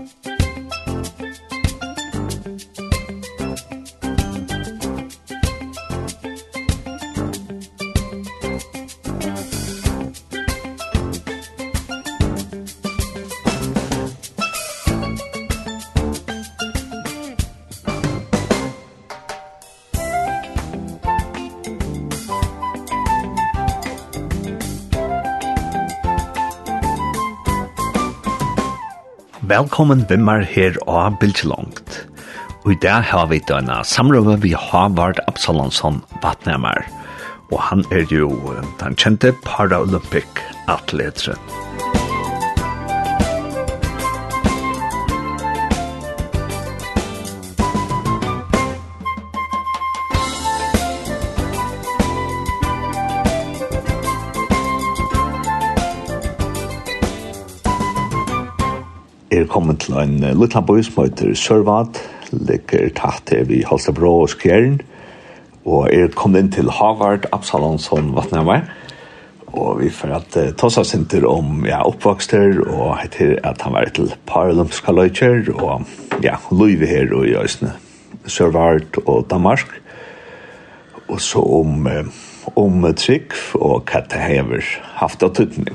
Musik Velkommen vimmar her og bildslångt. Og i dag har vi døgna samrøve vi Havard Absalonsson Vatnamar. Og han er jo den kjente Paralympic-atleteren. velkommen til en uh, liten bøy som heter Sørvad, ligger tatt her ved Halstabro og Skjern, og er kommet inn til Havard Absalonsson Vatnhammer, og vi får at uh, ta seg sinter om ja, oppvokster, og heter at han var til Paralympiska løyker, og ja, løyve her og i Øsne, Sørvard og Danmark, og så om, uh, om trygg og hva det hever haft av tydning.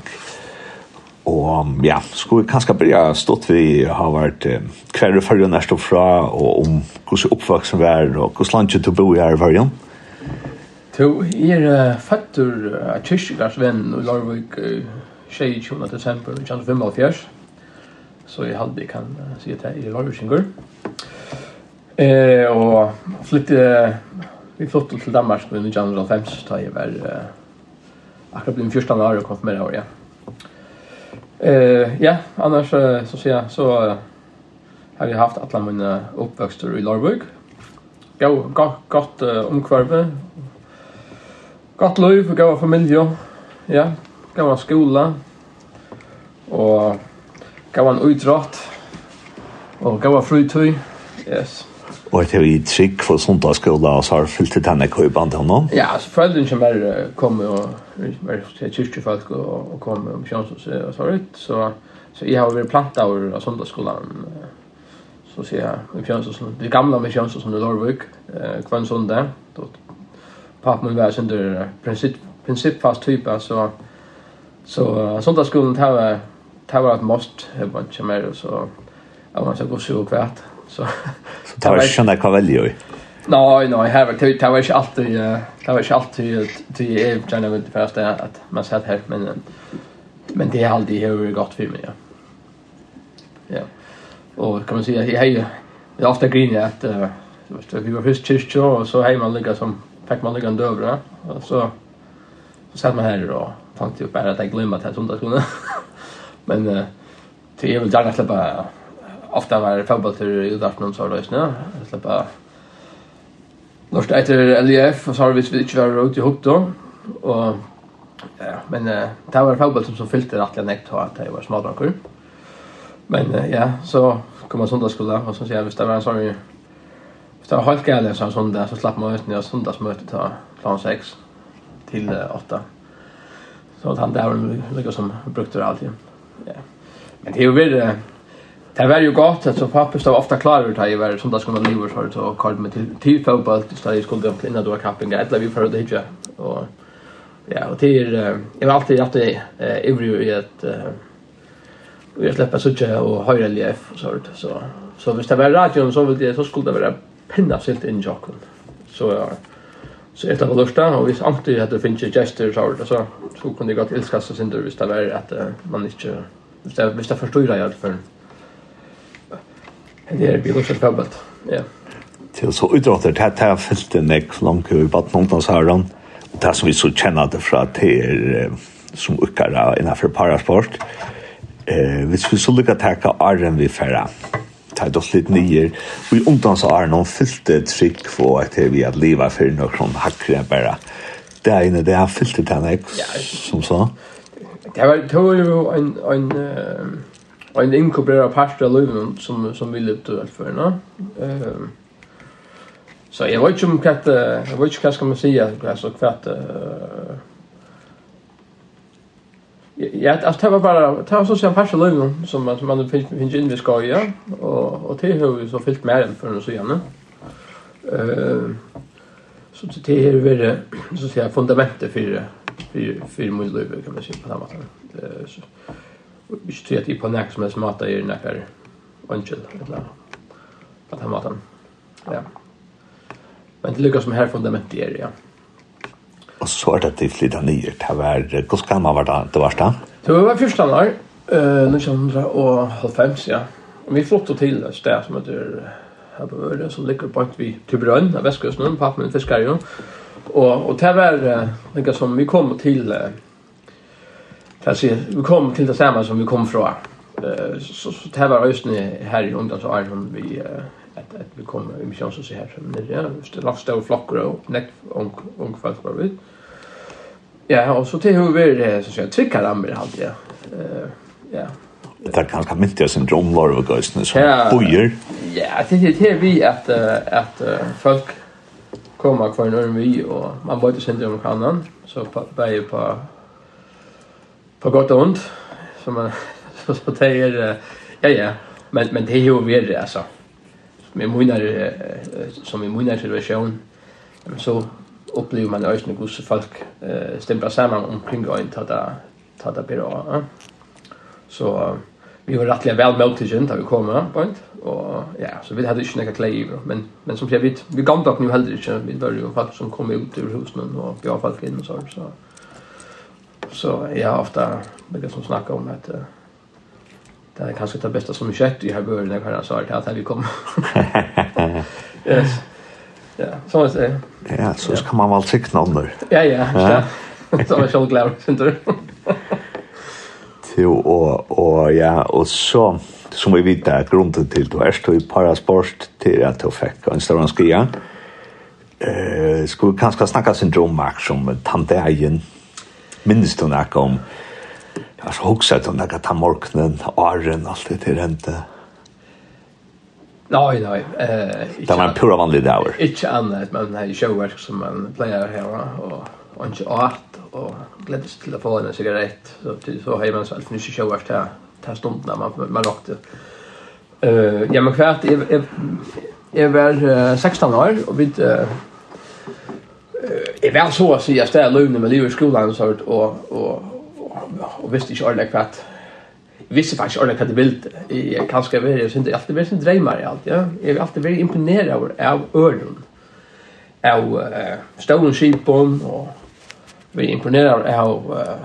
Og ja, skulle vi kanskje börja stått vi har vært eh, hver førre nærst og fra, og om hvordan oppvaksen er, og hvordan landet du bor her i førre. Jo, jeg er uh, fattur av kyrkjegarsvenn i Larvik 22. desember 1955, så jeg halde kan uh, si at jeg er Larvikinger. Eh, og flyttet, vi flyttet til Danmark i 1995, da jeg var uh, akkurat blitt 14 år og kom med det ja. Eh, ja, annars så ser jag så har jag haft alla mina uppväxter i Larvik. Gå gott gott omkvarve. Gott liv, gå familj. Ja, i skola. Och goda utdratt. Och goda fritid. Yes. Og det är ju trick för söndagsskola och så har fyllt det här i til honom. Ja, alltså foreldrene som är kom og var kyrkfolk och, og kom och kjønns og så ut. Så, så jeg har vært planta av söndagsskolan så sier jeg, jag kjønns og sånn, det gamle med kjønns og sånn i Lorvik eh, kvann sundag, da pappa min var sönder der principfast typ alltså. Så sundagsskolen, tar var, tar var ett måste, jag var ikke mer så jeg var så god så kvært, Så så tar jag känna Cavallo. Nej, nej, här var det var inte alltid det var inte alltid till är gärna vet för att att man satt här men men det är alltid hur gott för mig. Ja. Ja. Och kan man säga jag hej det är ofta grinig att så vi var först kyrkjö och så hej man ligger som fick man ligga en dövra och så så satt man här då tänkte ju bara att jag glömde att jag sånt där men det är väl gärna släppa ofta var fotbolltur i utarpen så då Jag Släppa Lort etter LIF og så har vi ikke var ute i Hotto och ja, men det var fotboll som fyllde nekt til att det var smadranker. Men ja, så kom man söndagsskola och så säger hvis det var en sånn, hvis det var helt gärna en söndag så slapp man ut när söndagsmötet til plan 6 till 8. Så att han där var noe som brukte det alltid. Ja. Men det är jo väl Det var ju gott att så pappa stod ofta klar över det var som där skulle lever så och kallade mig till till fotboll. Till stadion skulle jag innan då var kappen eller vi förde hitcha och ja och till jag har alltid haft det every i att vi jag släppa så och höra LF och sånt så så visst det var radion så vill det så skulle det vara pinna silt in jocken. Så ja. Så efter av första och visst alltid hade finns ju så så så kunde jag gott älska så synd det visst det var att man inte visst det förstod jag i alla fall det er bilar för fotboll. Ja. Til så idrotter det er fyllt en ek langt i badminton så här och som vi så kjenner det från till som ukara innenfor parasport. Eh, hvis vi så lykker lukka teka arren vi færre, ta det oss litt nye, og i ungdoms arren hon fyllte trykk for at vi at livet for noen sånn enn bare. Det er inne, det er fyllte den, som så. Det var, det var jo en, en, Och en inkorporerad part av livet som, som vi levde i välfärden. Um, så jag vet inte om kvart, jag vet inte vad ska man säga, alltså kvart, uh, Ja, alltså det var bara, det var så att säga en av livet som man, man finns in vid skoja och, och det har vi så fyllt mer än för den så gärna. Uh, så det är väl så att säga fundamentet för, för, för min liv kan man säga på den här maten. så, ikke tror at jeg på nek som helst mater er nekker ønsken, eller på den maten. Ja. Men det lykkes som her fundamentet er, ja. Og så er det til flytta nye, det var, hvor skal man være da, det var da? Det var første år, 1990, ja. Og vi flyttet til et sted som heter her på Øre, som ligger på vi til Brønn, av Vestkusten, pappen min fiskar jo. Og, og det var, uh, som vi kom til, uh, kan se vi kom till det samma som vi kom från. Eh så så det var just här i ungdomsåren som vi att att vi kom i mission så här som det är just det stor flockar och ung och och fast var vi. Ja, och så till hur vi det så jag trycker dem med alltid. ja. Eh ja. Det kan kan mycket av syndrom var och guys så bojer. Ja, det är det vi att att folk kommer kvar när vi och man borde syndrom kan han så på på på gott och ont som man så så det är ja ja. Men men det är ju det alltså med munnar som i munnar situation så upplever man ösna gosse folk eh stämplar samman omkring och inte ta ta det bra så vi var rättliga väl med till vi kom på point och ja så vi hade inte några kläder men men som jag vet vi kom dock nu heller inte vi var ju folk som kom ut ur husen och jag folk in och så så Så jag har ofta brukar som snacka om att det är kanske det bästa som kött i här början när jag sa att här vi kom. yes. Ja, så att säga. Ja, så ja. kan man väl tycka om Ja, ja. ja. så var jag glad, inte du? Jo, og, og ja, og så, som vi vet, er grunden til du er stå i parasport til at du fikk en større skria. Eh, skulle vi kanskje snakke Max som tante egen, minnes du nekka om Jeg har hokset om nekka ta morgnen, åren, alt det til rente. Nei, nei. Eh, det var en pura vanlig dag. Ikke annet, men det er sjøverk som man pleier her, og og ikke åt, og gledes til å få en sigarett. Så, så har man alltid ikke sjøverk til, til stundene man, man råkte. Uh, ja, men kvart jeg, jeg, jeg var 16 år, og vi uh, jeg vel så å si at jeg løvende med livet i skolen og sånt, og, og, og, og visste ikke ordentlig hva jeg visste faktisk ordentlig hva det ville. Jeg kan skal være, jeg synes alltid vært sin dreimer i alt, ja. Jeg vil alltid være imponeret av, av øren, av uh, stålen skipen, og vi imponeret av uh,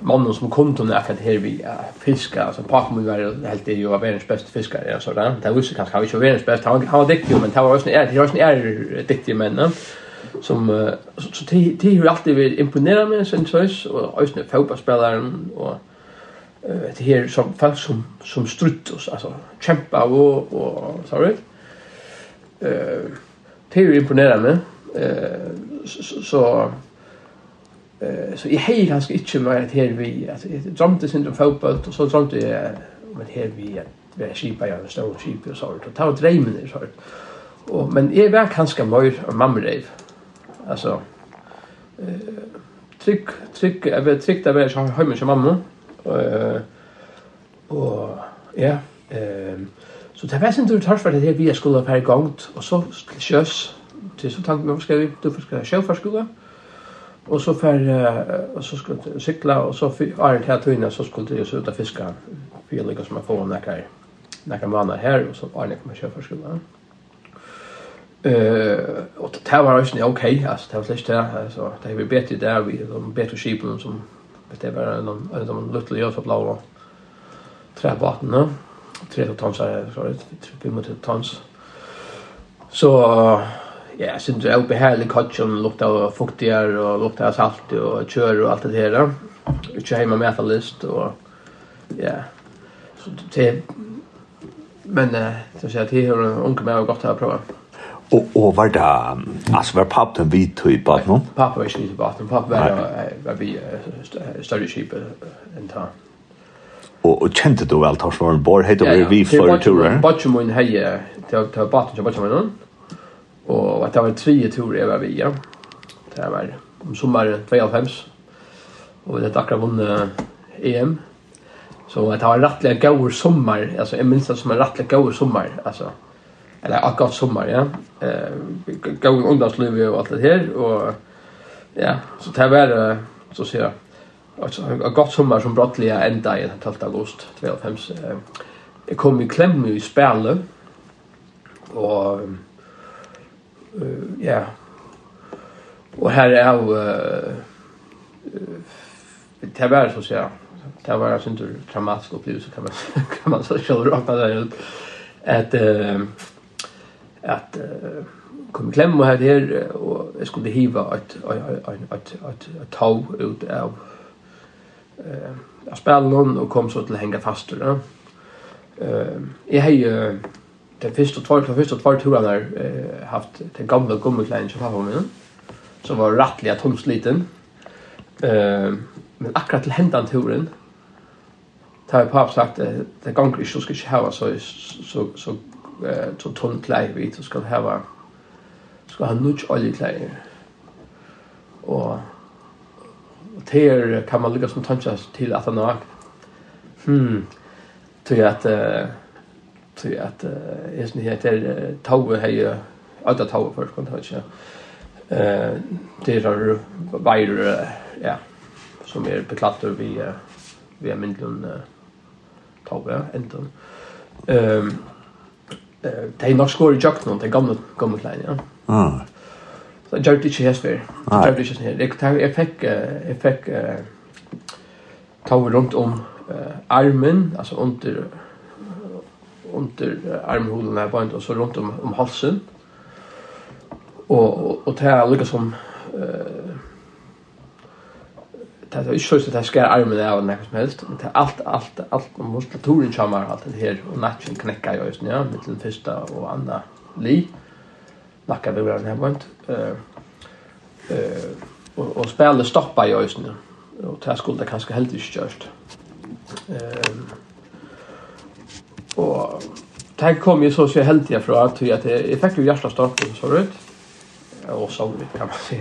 mannen som kom til nekket här vi fisk, altså pakken min var helt det ju var världens bästa fiskare ja, sånn. det visste kanske han var världens bästa han han var dyktig, men det var också är det var också är menn, ja. som så det är har alltid vært imponerar med sen sås och ösne og och det här som folk som som strutt alltså kämpa och och sorry eh det är ju imponerande eh så Eh så jag hej ganska inte mer att här vi alltså jag drömde synd om fotboll och så drömde jag om att här vi att vi är skipa jag stor skip och sånt och ta ett drömmen så. Och men är väl ganska mer mamma mammalev. Alltså eh tryck tryck jag vet tryck där jag har hemma som mamma. Eh och ja ehm så det var sen du tar för det här vi skulle ha per gångt och så sjös till så tänkte jag vad ska vi du ska sjöfarskola. Eh Og så för så skulle jag sykla og så er det her tunna så skulle jag ut och fiska. För jag lyckas man få några några månader her og så er det kommer köpa skolan. Eh och det var ju okej alltså det var släkt det alltså det är bättre där vi de bättre skipen som det var någon eller de lilla gör för blåa trävattnet. Tre tons är så det tre mot tons. Så ja, synes det er ubehärlig kotchen lukta av fuktigare och lukta av salt och kör och allt det där. Inte hemma med alla list och ja. Så det men så säger att det unge onkel mig gott att prova. Og, og var det altså var pappa vi tog på någon? Pappa var inte på baten, Pappa var var vi større skip enn ta. Og, og kjente du vel väl Bård? Hei, du var vi flere turer. Botchmun hejer till till botten till botchmun. Och att det var tre turer jeg var ja. Det var om sommaren 2005. Och det akkurat vunnet EM. Så att det var rattliga gåor sommar. Alltså jag minns det som en rattliga gåor sommar. Alltså, eller ett gott sommar, ja. Eh, gåor ungdomsliv och allt det här. Och ja, så det var så ser jag. Alltså ett gott sommar som brottliga ända i 12 august 2005. Jag kom i kläm i spelet. Och uh, ja. Og her er uh, det var så sier det var en tur dramatisk opplevelse kan man kan man så själv råkna det ut att eh att kom klem och det här och jag skulle hiva ett ett ett ett tau ut av eh av spelen och kom så till hänga fast då. Eh jag har den första två den första två turen har eh, haft den gamla gummikleinen som pappa min, som var rettelig tunsliten. Eh, men akkurat till händan turen, tar jag pappa sagt, att det gangen inte ska ske ikke hava så, så, så, eh, så tunn klei vi så ska hava, du ska ha nudge oljekleier. Og, Och ter kan man lyckas som tanskjast till att han har, hmm, jag att eh, uh, tror jag att uh, är sån här där tåg här ju alla tåg för kan ta inte eh det är vidare ja som är beklatter vi vi är myndlun uh, tåg ändå ehm eh det är nog skor i jacknon det gamla gamla kläder. ja Ah. Så jag gjorde inte häst för. Jag gjorde inte häst. Jag tar jag fick jag fick eh runt om eh armen, alltså under under armhulen band och så runt om, om halsen. Och och, och det är lika som eh det är ju så att det skär armen där och nästan helst. Det är allt allt allt om muskulaturen kommer allt det här och natchen knäcka jag just nu ja, med den första och andra li. Lacka vi den här band. Eh eh och, och spelet stoppar ju just nu. Och det skulle det kanske helt inte kört. Ehm Og det kom ju så så heldig fra at jeg, jeg fikk jo hjertestart og så ut. Og sovnet, kan man si.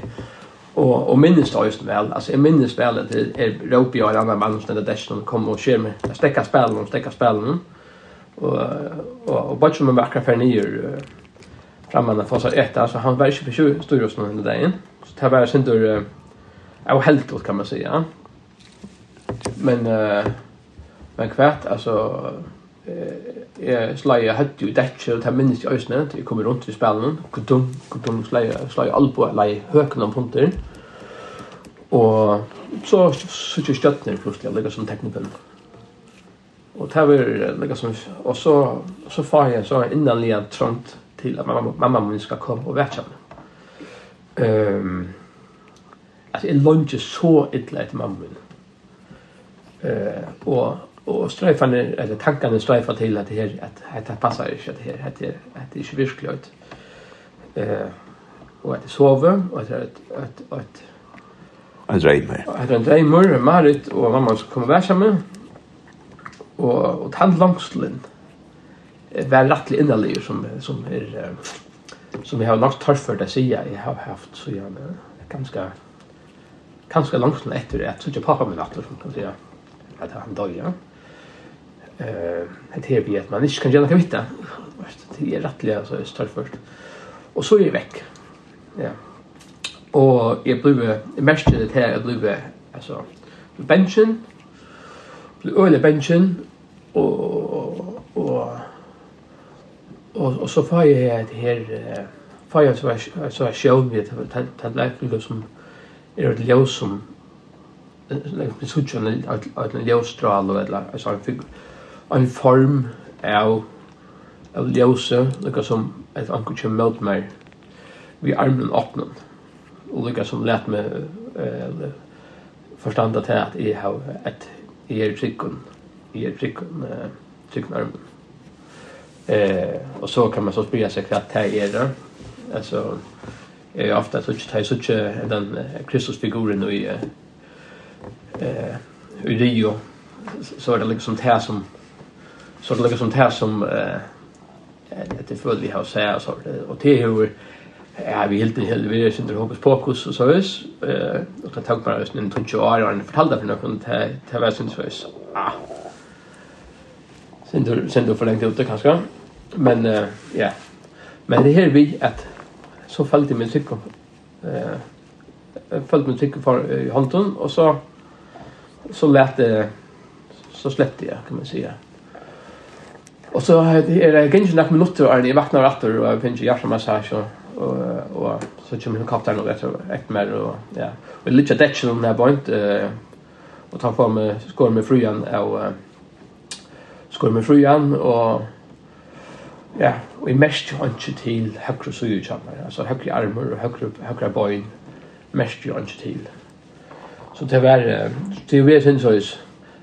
Og, og minnes det just vel. Altså, jeg minnes vel at det er Råpi og en annen mann som er der kom og skjer med. Jeg stekker spelen og stekker spelen. Og, og, og bare som en vakker for nyer framman for seg etter, så han var ikke på styr hos noen dagen. Så det var sin tur, jeg helt åt kan man si, ja. Men, uh, men kvært, altså, eh slaja hatt ju det så det minns jag ösnen det kommer runt i spelen kutum kutum slaja slaja albo lei hökna punkter. Och så så ju stöttnar plötsligt lägga som tekniken och det var lägga som och så så far jag så innan lian trant till att mamma mamma min ska komma och väcka ehm alltså en lunch så ett att mamma eh och och strejfan eller tankarna strejfar till att det här att det passar inte att det här att det att det är virkligt. Eh och att det sover och att att att en drömmer. Att en drömmer, Marit och mamma som kommer värsa med. Och och tant Langslen. Var rättlig innerlig som som är som jag har något torrt för att säga. Jag har haft så jag ganska ganska långt efter att så jag pappa min åter som kan säga att han dog ja eh det är vet man inte kan göra kan hitta det är rättliga så är stort först och så är jag veck ja och jag blev mest det här jag blev alltså benchen blev öle benchen och och och och så får jag det här får jag så så jag själv vet att det som är det ljus som lägger på suchen att att ljusstrål eller så en figur en form av av ljøse, lukka som et anker kjem mot meg vi armen åpnen og lukka som let meg eh, forstanda til at jeg har et jeg er trykken jeg er trykken eh, trykken armen eh, og så kan man så spyrja seg hva det er det altså jeg er ofte så ikke så ikke den Kristusfiguren i eh, i Rio. Så er det liksom det som så det ligger sånt här som eh det föll vi har så så och det hur är vi helt helt vi är inte hoppas på kus och så vis eh och det tog bara en tunch år och fortalde för någon till till vad syns så ah. Sen då sen då förlängt ut det kanske men ja. Men det här vi att så följde min cykel eh följde min cykel för i handen och så så lät det så släppte jag kan man säga Och så är det ganska några minuter och jag vaknar åter och jag finner hjärtmassage och og, og så kommer hon kapten och vet jag mer og ja. Og Och lite det om när bort eh og tar på mig skor med frugan och skor med frugan og ja, og i mest inte till högre så ju chamar. Alltså högre armar och høyre högre böj mest jo ikke til. Så det var det var sen sås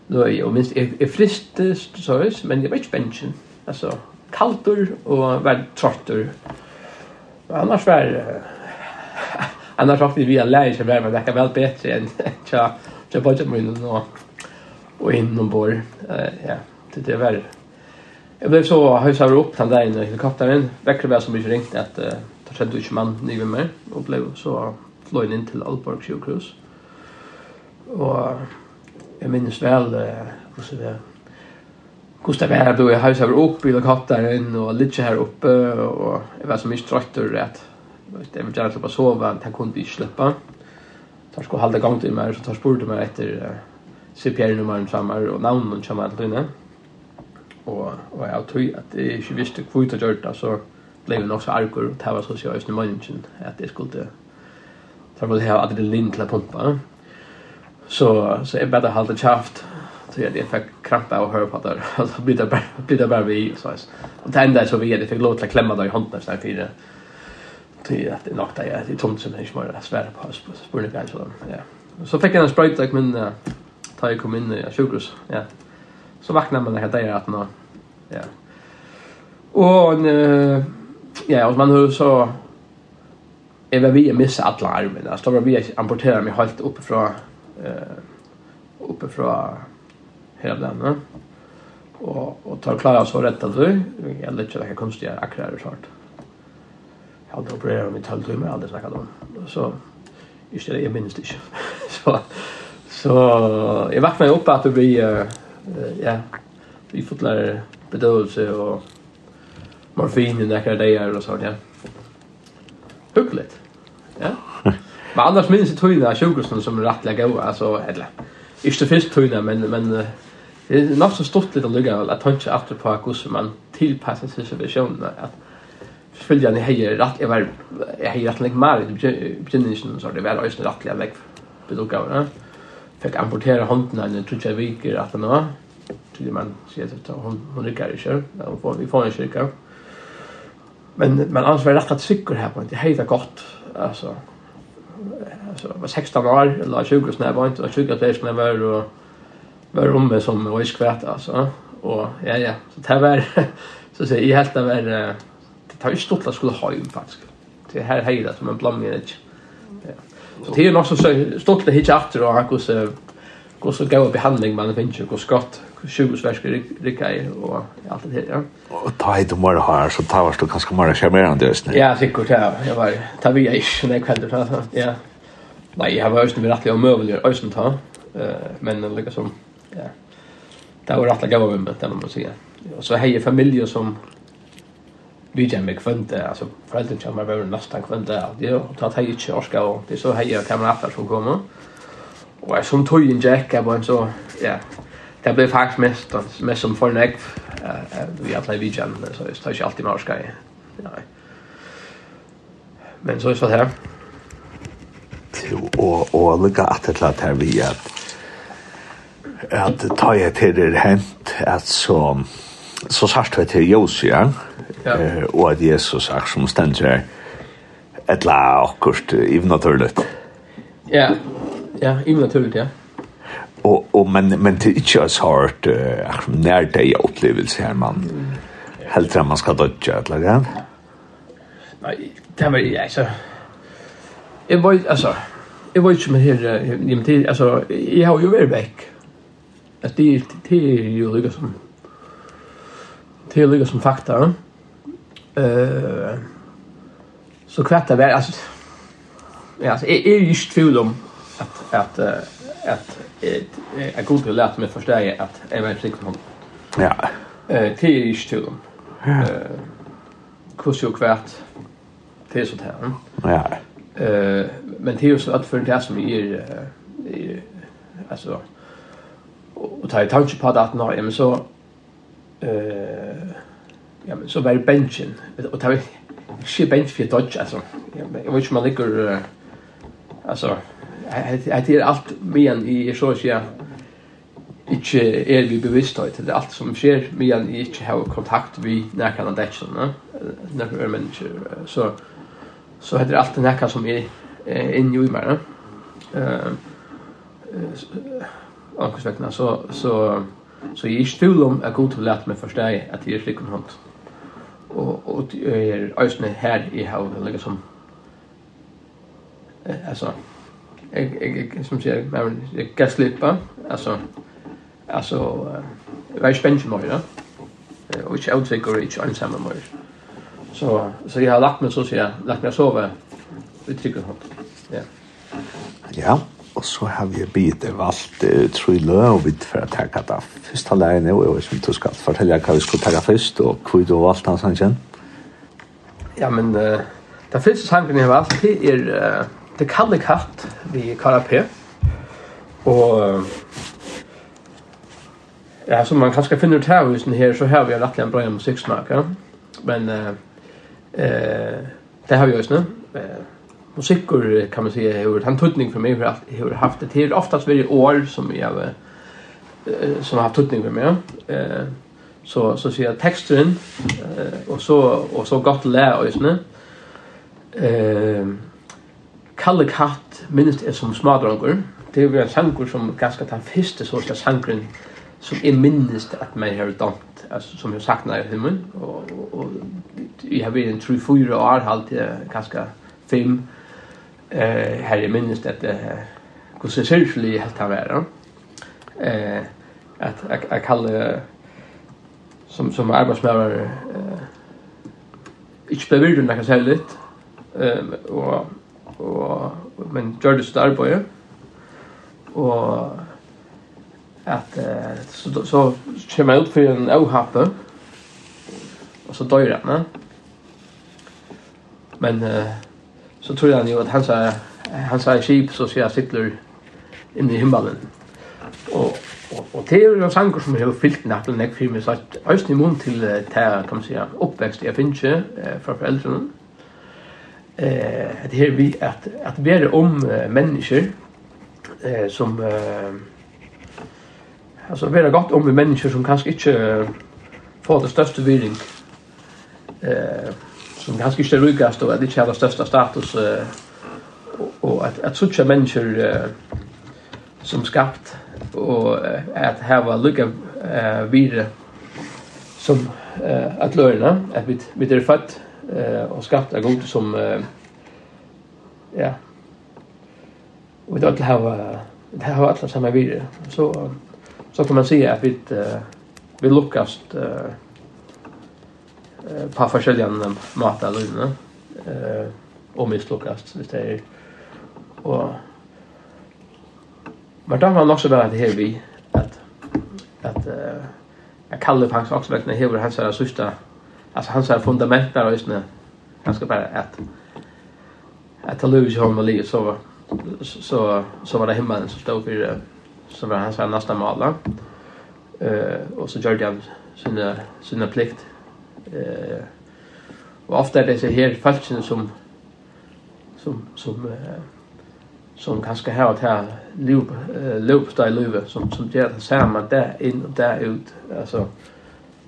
løy, og minst, jeg, jeg fristest, sås, men jeg var ikke bensjen. Altså, kaltur og var trottur. Annars var, uh, annars var vi en lærer som var, men det er vel bedre enn tja, tja budgetmunnen og, og innombord. Uh, ja, det, det var, jeg ble så høysa opp den dagen i helikopteren, vekker var så mye ringt at uh, det skjedde ikke mann nye med meg, og ble så fløyen inn til Alborg sjukhus. Og jag minns väl hur så där Gustav är då jag husar upp i helikoptern och lite här uppe och jag var så mycket trött och rätt. Jag vill gärna släppa sova, att jag kunde inte släppa. Tar skulle hålla igång till mig så tar spurte mig efter CPR-nummeren samar och navnen kommer att inne. Och, och jag tror att det inte visste hur jag gjort så blev det också arkor och det var så att jag just nu att det skulle... väl här att det hade adrenalin till att pumpa. Så så är bättre hålla käft. Så jag det fick krampa och höra på där. så blir det bara blir det bara vi så. Och det enda så vi det fick låta klämma där i handen så här fyra. Det att det nokta jag det tomt som inte mer svär på oss på spurning guys så ja. Så fick jag en sprite där men ta jag kom in i sjukhus. Ja. Så vaknade man helt där att nå. Ja. Och ja, och man hör så är var vi missa alla armen. Alltså, då var vi amportera mig helt uppifrån eh, uppe den. Helblande. och och tar klara så rätt att du jag vet det hva konstiga akrar och sånt jag Jeg hadde opererat om i tølv timer, jeg hadde om. Så, just det, minst minnes så, så jag vaknar upp att det blir, uh, ja, vi får lära bedövelse och morfin i nekkar dagar och sånt, ja. Hyggelig. Men annars minns jag tog det här sjukhusen som är rättliga goa, alltså, eller, inte först tog det, men, men det är något så stort lite lugga väl, att han inte alltid på hur man tillpassar sig situationerna, att följa ni hejer rätt, jag var, jag hejer rätt länge mer i begynnelsen, så det var ösna rättliga väg, bedugga va? Fick amportera hånden här nu, tror jag viker att han var, tror man ser att hon, hon ryckar i kör, vi får en kyrka. Men, men annars var det rätt att cykel här på, det hejda gott, alltså, alltså var 16 år eller 20 när jag var inte 20 att jag var och var rumme som var skvärt alltså. Och ja ja så det var så säger jag helt över det tar ju stort att skulle ha ju faktiskt. Det här hejda som en blommig edge ja. Så det är nog så stort det hit efter och hur så hur så gå behandling man finns ju hur skott sjukvårdsverkare rycka i och allt det där. Och ta hit och bara här så tar du kanske mer charmerande just nu. Ja, säkert ja. Jag var tar vi ju när kvällen så. Ja. Nej, jag var ju med rätt jag möbler och ta. Eh men lika som ja. Det var rätt att gå med det man säger. Och så hejer familjer som vi kan med kvante alltså föräldrar som har varit nästan kvante. Det har tagit 20 orska och det så hejer kamrater som kommer och som tog en Jack är bara så ja. Det blev faktiskt mest mest som för näck vi alla i vigen så det tar ju alltid mer ska Ja. men så är det så här og och lucka att det låter vi at at ta jeg til det hent at så så sagt jeg til Josia ja. og at Jesus sagt som stendte et la akkurat i naturligt ja. Ja, i naturligt, ja. Och, och men, men det är inte så hårt uh, när det är opplevelse her, man mm. helt man ska dodja eller grann. Nej, det var ju alltså Jag var alltså jag var ju med her i tid alltså jag har ju varit vekk. Att det det är ju lika som det är lika som fakta. Eh så kvätta väl alltså Ja, alltså är ju just tvivl om att att att god vill lärt mig förstå att jag vet inte honom. Ja. Eh till is till. Eh kurs ju kvart till så där. Ja. Eh men det är ju så att för det som är är alltså och ta i tanke på att när jag men så eh ja men så var benchen och ta vi shit bench för dodge alltså jag vet inte man ligger alltså det er alt men i er så å si ikke er vi bevisst høyt, det er alt som skjer, men i ikke har kontakt vi nærkene av dette, nærkene av mennesker, så, så heter det alltid nærkene som er, er inne i meg, uh, ankersvekkene, så, så, så jeg er ikke tvil om at god til å lete meg forstå at jeg er slik en hånd. Og, og jeg er øyne her i havet, liksom, altså, jag, jag, som säger men jag kan slippa alltså alltså jag är spänd för mig och jag outside går inte ensam med mig så så jag har lagt mig så att jag lagt mig sova i trygg hand ja. Ja og så har vi bitt av alt uh, tre løy og vidt for ta det første leiene, og jeg vet du skal fortelle hva vi skulle ta først, og hva du valgte han sannsyn? Ja, men uh, det første sangen jeg det er uh, The Kalle Katt vi KRP. Og ja, som man kanskje finner ut her husen her, så har vi rettelig en bra musikksmaker. Men eh, eh, det har vi også nu. Eh, musikker kan man säga har han tutning för mig för att jag har haft det till oftast varje år som jag eh, som har haft tutning för mig. Eh, så så ser jag texten eh, och så och så gott lä och Eh Kalle Katt minnest er som smadrongur. Det er en sangur som ganske den første sorta sangren som er minnest at man har dant, altså, som jeg sakna i himmelen. Og, og, og jeg har vært en 3-4 år, halvt til ganske 5. Eh, her er minnest at det uh, hvordan sørgelig helt han være. Eh, at jag kallar som, som arbetsmedlare eh, ikke bevirrende, kan jeg si ehm och og men gjør det sitt arbeid og at eh, så, så kommer jeg ut for en avhappe og så dør han men eh, så tror han jo at han sa han sa skip så sier jeg sitter inne i himmelen og Og, og det er en sanger som har fyllt nattelen jeg for meg, så at øyne i munnen til det kan man si, oppvekst jeg finner ikke eh, fra foreldrene, eh att här vi att att vara om människor eh som eh, alltså vara gott om människor som kanske inte får det största viring eh som kanske inte rykast och att inte har det största status eh, och, att att sucha människor eh, som skapt och uh, att ha lycka eh, vidare som eh, att lära att vi vi är född eh och skapat en god som ja. Och det har det har alla samma vidare. Så så kan man säga att vi uh, vi lyckas eh på forskjellige mat eller inne, eh, og mislukkast, hvis det er. Og, men da var det också bare det her vi, at, at eh, jeg kaller faktisk også vekkene hever hans her sørste alltså hans här fundament där just nu. Han ska bara att att ta lös honom och så så så var det hemma som stod för så var han så här nästa mål. Eh och så gjorde han sina sina plikt. Eh och ofta är det så här falskt som som som eh, som kanske har ett här loop eh, loop där som som gör det samma där in och där ut alltså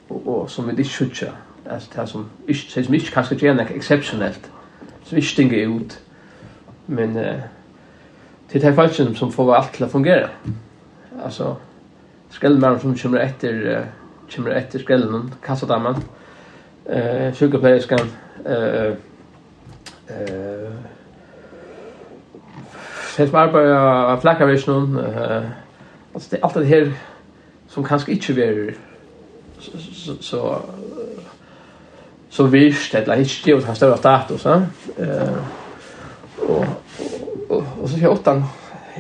och, och som vi det skjuter alltså det som ist ses mich kanske gärna exceptionellt så vi stinge ut. Men eh det är fallet som får allt att fungera. Alltså skällmän som kommer efter kommer efter skällen kassadammen eh sjukeplejerskan eh eh Sess bara på flackavisionen eh alltså det allt det här som kanske inte är så så så visst eller inte det har större status va eh och och så jag åttan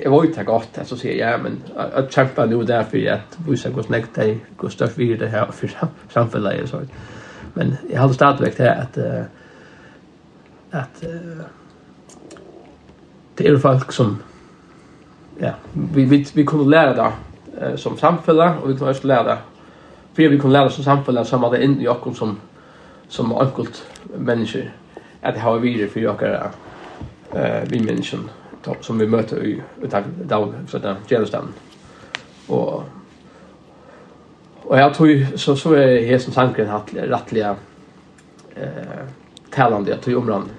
jag var ju inte gott så säger jag men att kämpa nu där för att vi ska gå snägt dig gå störst vidare det här för samfället så men jag hade stadigt det att att det är folk som ja vi vi vi kunde lära det som samfället och vi kunde också lära för vi kunde lära som samfället som hade in i Jakob som som enkelt människor att det har vi för jag är eh vi människan som vi möter i dag så där Jerusalem. Och och jag tror så så är som tanken att rättliga eh talande jag tror områden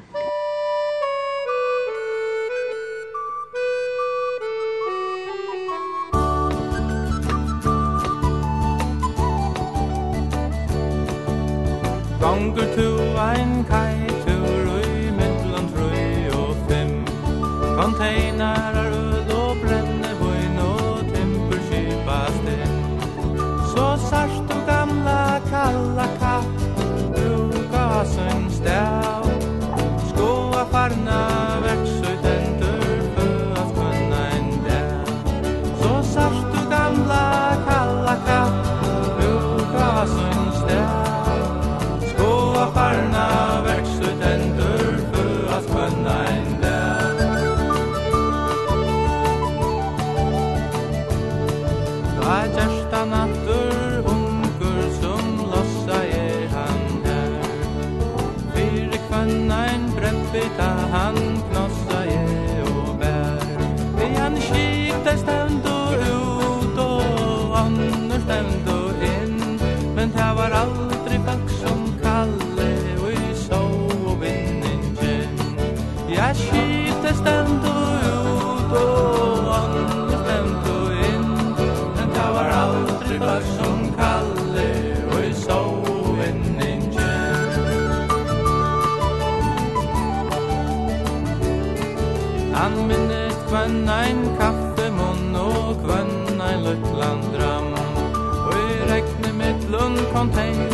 fontaine.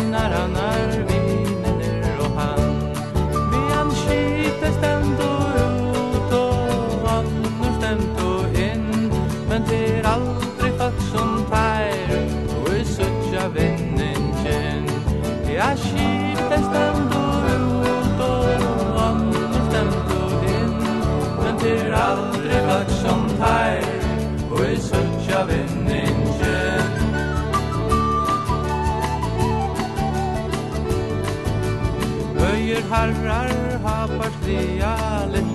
partiale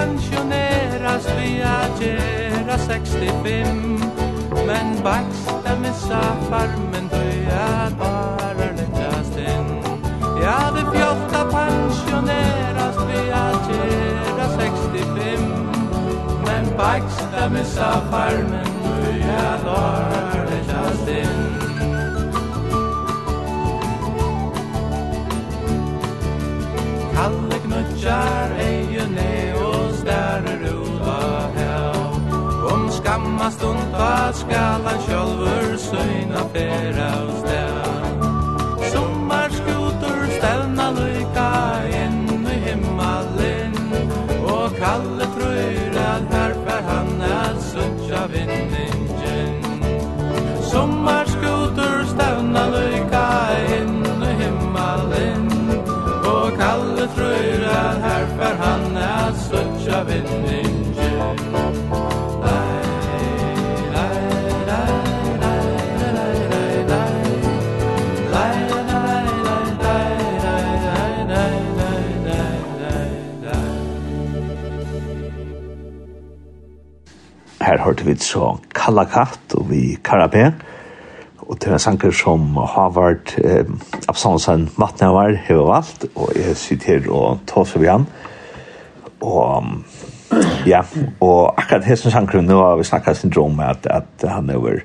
pensioneras viagera 65 Men baxta missa farmen dröjad bara lättast in. Ja, det fjolta pensioneras viagera 65 Men baxta missa farmen dröjad bara lättast in. stund stunda skal han sjálfur søyna fera og stær Sommar skutur stævna lyka inn i himmalen Og kalle trøyr at her fer han at suttja vinningen Sommar skutur stævna lyka inn i himmalen Og kalle trøyr at her fer han at suttja vinningen hørte vi så Kallakat og vi Karabé, og til en sanger som Havard eh, Absalonsen Matnavar har valgt, og jeg sitter og tås vi han. Og ja, og akkurat hesten sanger nå har vi snakket syndrom med at, at han er over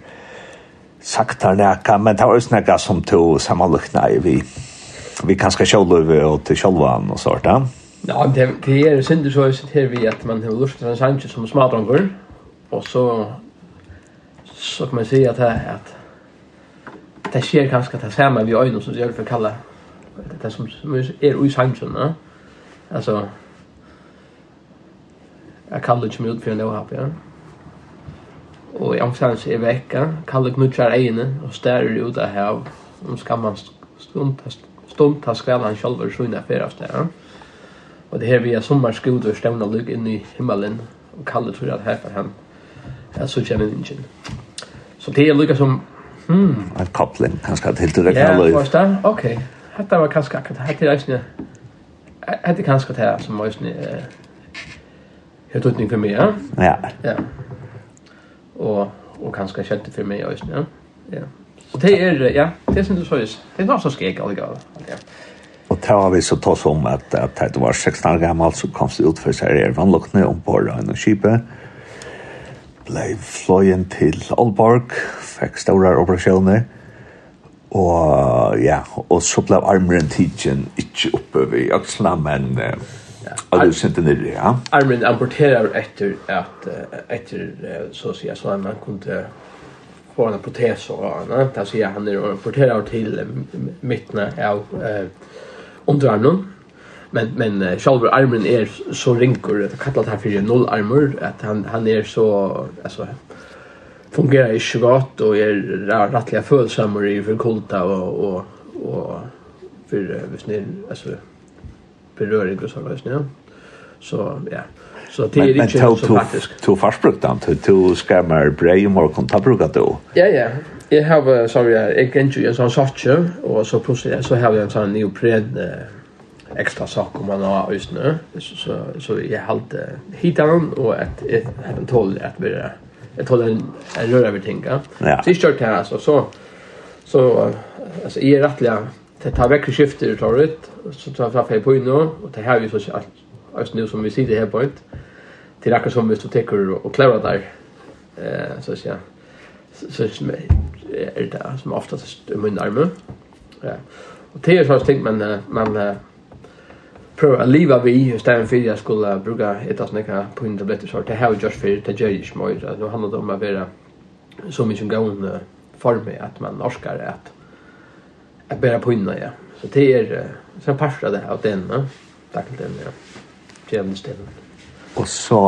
sagt her nækka, men det var også nækka som to samanlukna i vi vi kanskje sjåløve og til sjålvan og sånt, ja. Ja, det, det er synder så jeg sitter her vi at man har lust til en sanger som smadronger, Och så så kan man säga att här att det sker kanske det samma vi ögon som gör för kalla det som är i sanchen, va? Alltså jag kallar inte mig ut för en låhap, ja. Og i omstans er vekka, kallar knutjar egne og stærer ut av hav om skamman stund ta han sjálfur sunna ferast der. Og det her vi er sommarskudur stævna lukk inn i himmelen, og kallar tror at her for henne Ja, så kjenner den ikke. Så det er lukket som, hmm. En koppling, kanskje til du rekker løy. Ja, forstå, ok. Hette var kanskje akkurat, hette er eisne, hette kanskje det her som eisne, eh helt utning for meg, ja? Ja. Ja. Og, og kanskje kjente for meg eisne, ja. Ja. Og det er, ja, det er sin du sås, det er noe som skrek alligav, ja. Og det har vi så tås om at, at det var 16 år gammel, så kom det ut for seg er vannlukkene ombord av en kjøpet, blei fløyen til Aalborg, fikk store operasjoner, og ja, og så blei armeren tidsen ikke oppe ved Øksla, men uh, ja. og du sendte ned ja. Armen amporterer etter at, etter, så å si, så at man kunde få en protes og annet, da sier han er amporterer til midtene av eh underarmen, men men Schalver armen är så rinkor det här för noll armor att han han är så alltså fungerar i svart och är rättliga födelsamor i för kulta och och och för visst ni alltså beröring och sådär ja. Så ja. Så det är er inte så praktiskt to farsbrukt dem to to skammer brej mer kan ta bruka då ja ja. Jag har sorry jag kan ju en sån sorts och så plus så har jag en sån neopren uh, extra sak om man har just nu så så, så jag hade hittat dem och ett ett ett tål att bli ett tål en en röra tänka. Ja. Så kört här alltså så så alltså i rättliga det tar veckor skifter det tar ut så tar jag fel på inne och det här vi så att just nu som vi sitter här på ett till rackar som vi står täcker och klara där eh så att säga så så är det som oftast i min arm. Ja. Och det är så ting man man prøva å leva vi i stedet for jeg skulle bruka et av snakka på en tabletter så det har vi gjort for det gjør ikke mye. nå handler det om å være så mye som gående form at man orskar at at bæra på innan ja. Så det er så en parst av det av den ja takk til den ja. Tjevende stedet og så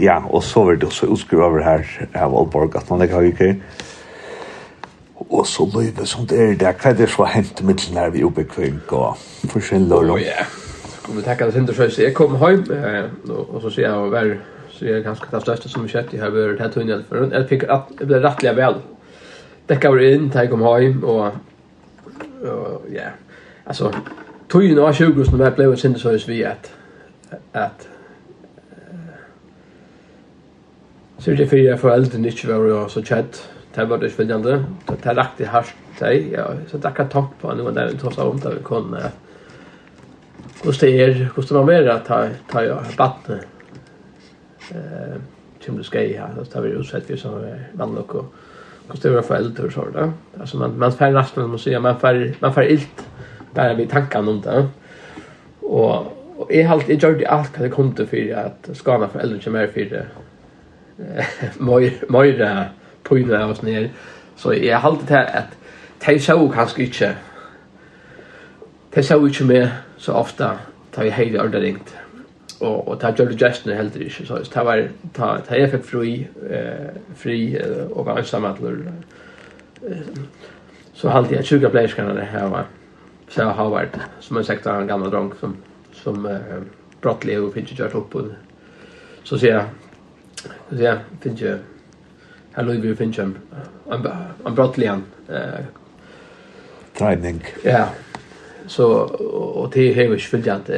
ja og så var det også utskrivet over her av Aalborg at man ikke har ikke og så løyve som det er det hva er det så som har hentet mitt nærmere oppekvink og forskjellig og ja om vi tackade sin tur så jag kom hem och så ser jag väl så jag ganska det största som vi kött i har varit här tunnel för jag fick att det blev rättliga väl. Det kan vara in ta kom hem och och ja. Alltså tog ju några 20 som jag blev sin tur så vi att att Så det för jag föräldrar inte var jag så chatt. Det var det andra Det är riktigt sig. Ja, så det kan ta på nu när det tar sig om där vi kunde att hur det är, er, hvordan man att ta, ta jag battene eh, som det ska i här. det er utsett vi som er vann och hur det var för eldre och så där. Alltså man, man får nästan man sier, man får man får ilt bare vi tankene om det. Og, og jeg, halt, jeg gjør det alt hva det kom til for at skana for eldre kommer for møyre pøyne av oss nere. Så jeg halt alltid til at de så kanskje ikke de så ikke med så ofta tar vi hejde ordet ringt och och tar gjorde gestene helt ikke. så det var ta ta jag fick fri eh fri og var ensam eh, så halt jeg 20 players kan det her var. så har varit som en sektor en gammal drunk som som eh, brottlig og finnes ikke gjort upp och så sier jeg, så sier jeg, finnes ikke, her låg vi finnes ikke, en en brottlig en eh Trening. ja så och det är ju sviljant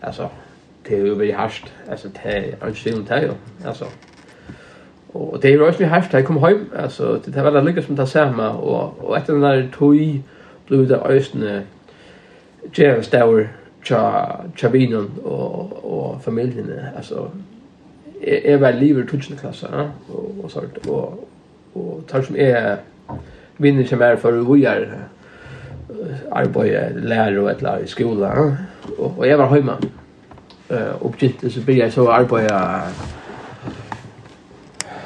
alltså det är ju väldigt harsht alltså det är inte det alltså och det är ju också harst jag kom hem alltså det var väl lyckas som det samma och och efter den där tog blev det ösne Jerry Stower cha Chavinon och och familjen alltså är väl livet tusen klasser ja och sånt och och tar som är vinner som är för vi är arbeid, lærer og et etla i skola. Og, og jeg var hjemme. Uh, og begynte så blir jeg så arbeid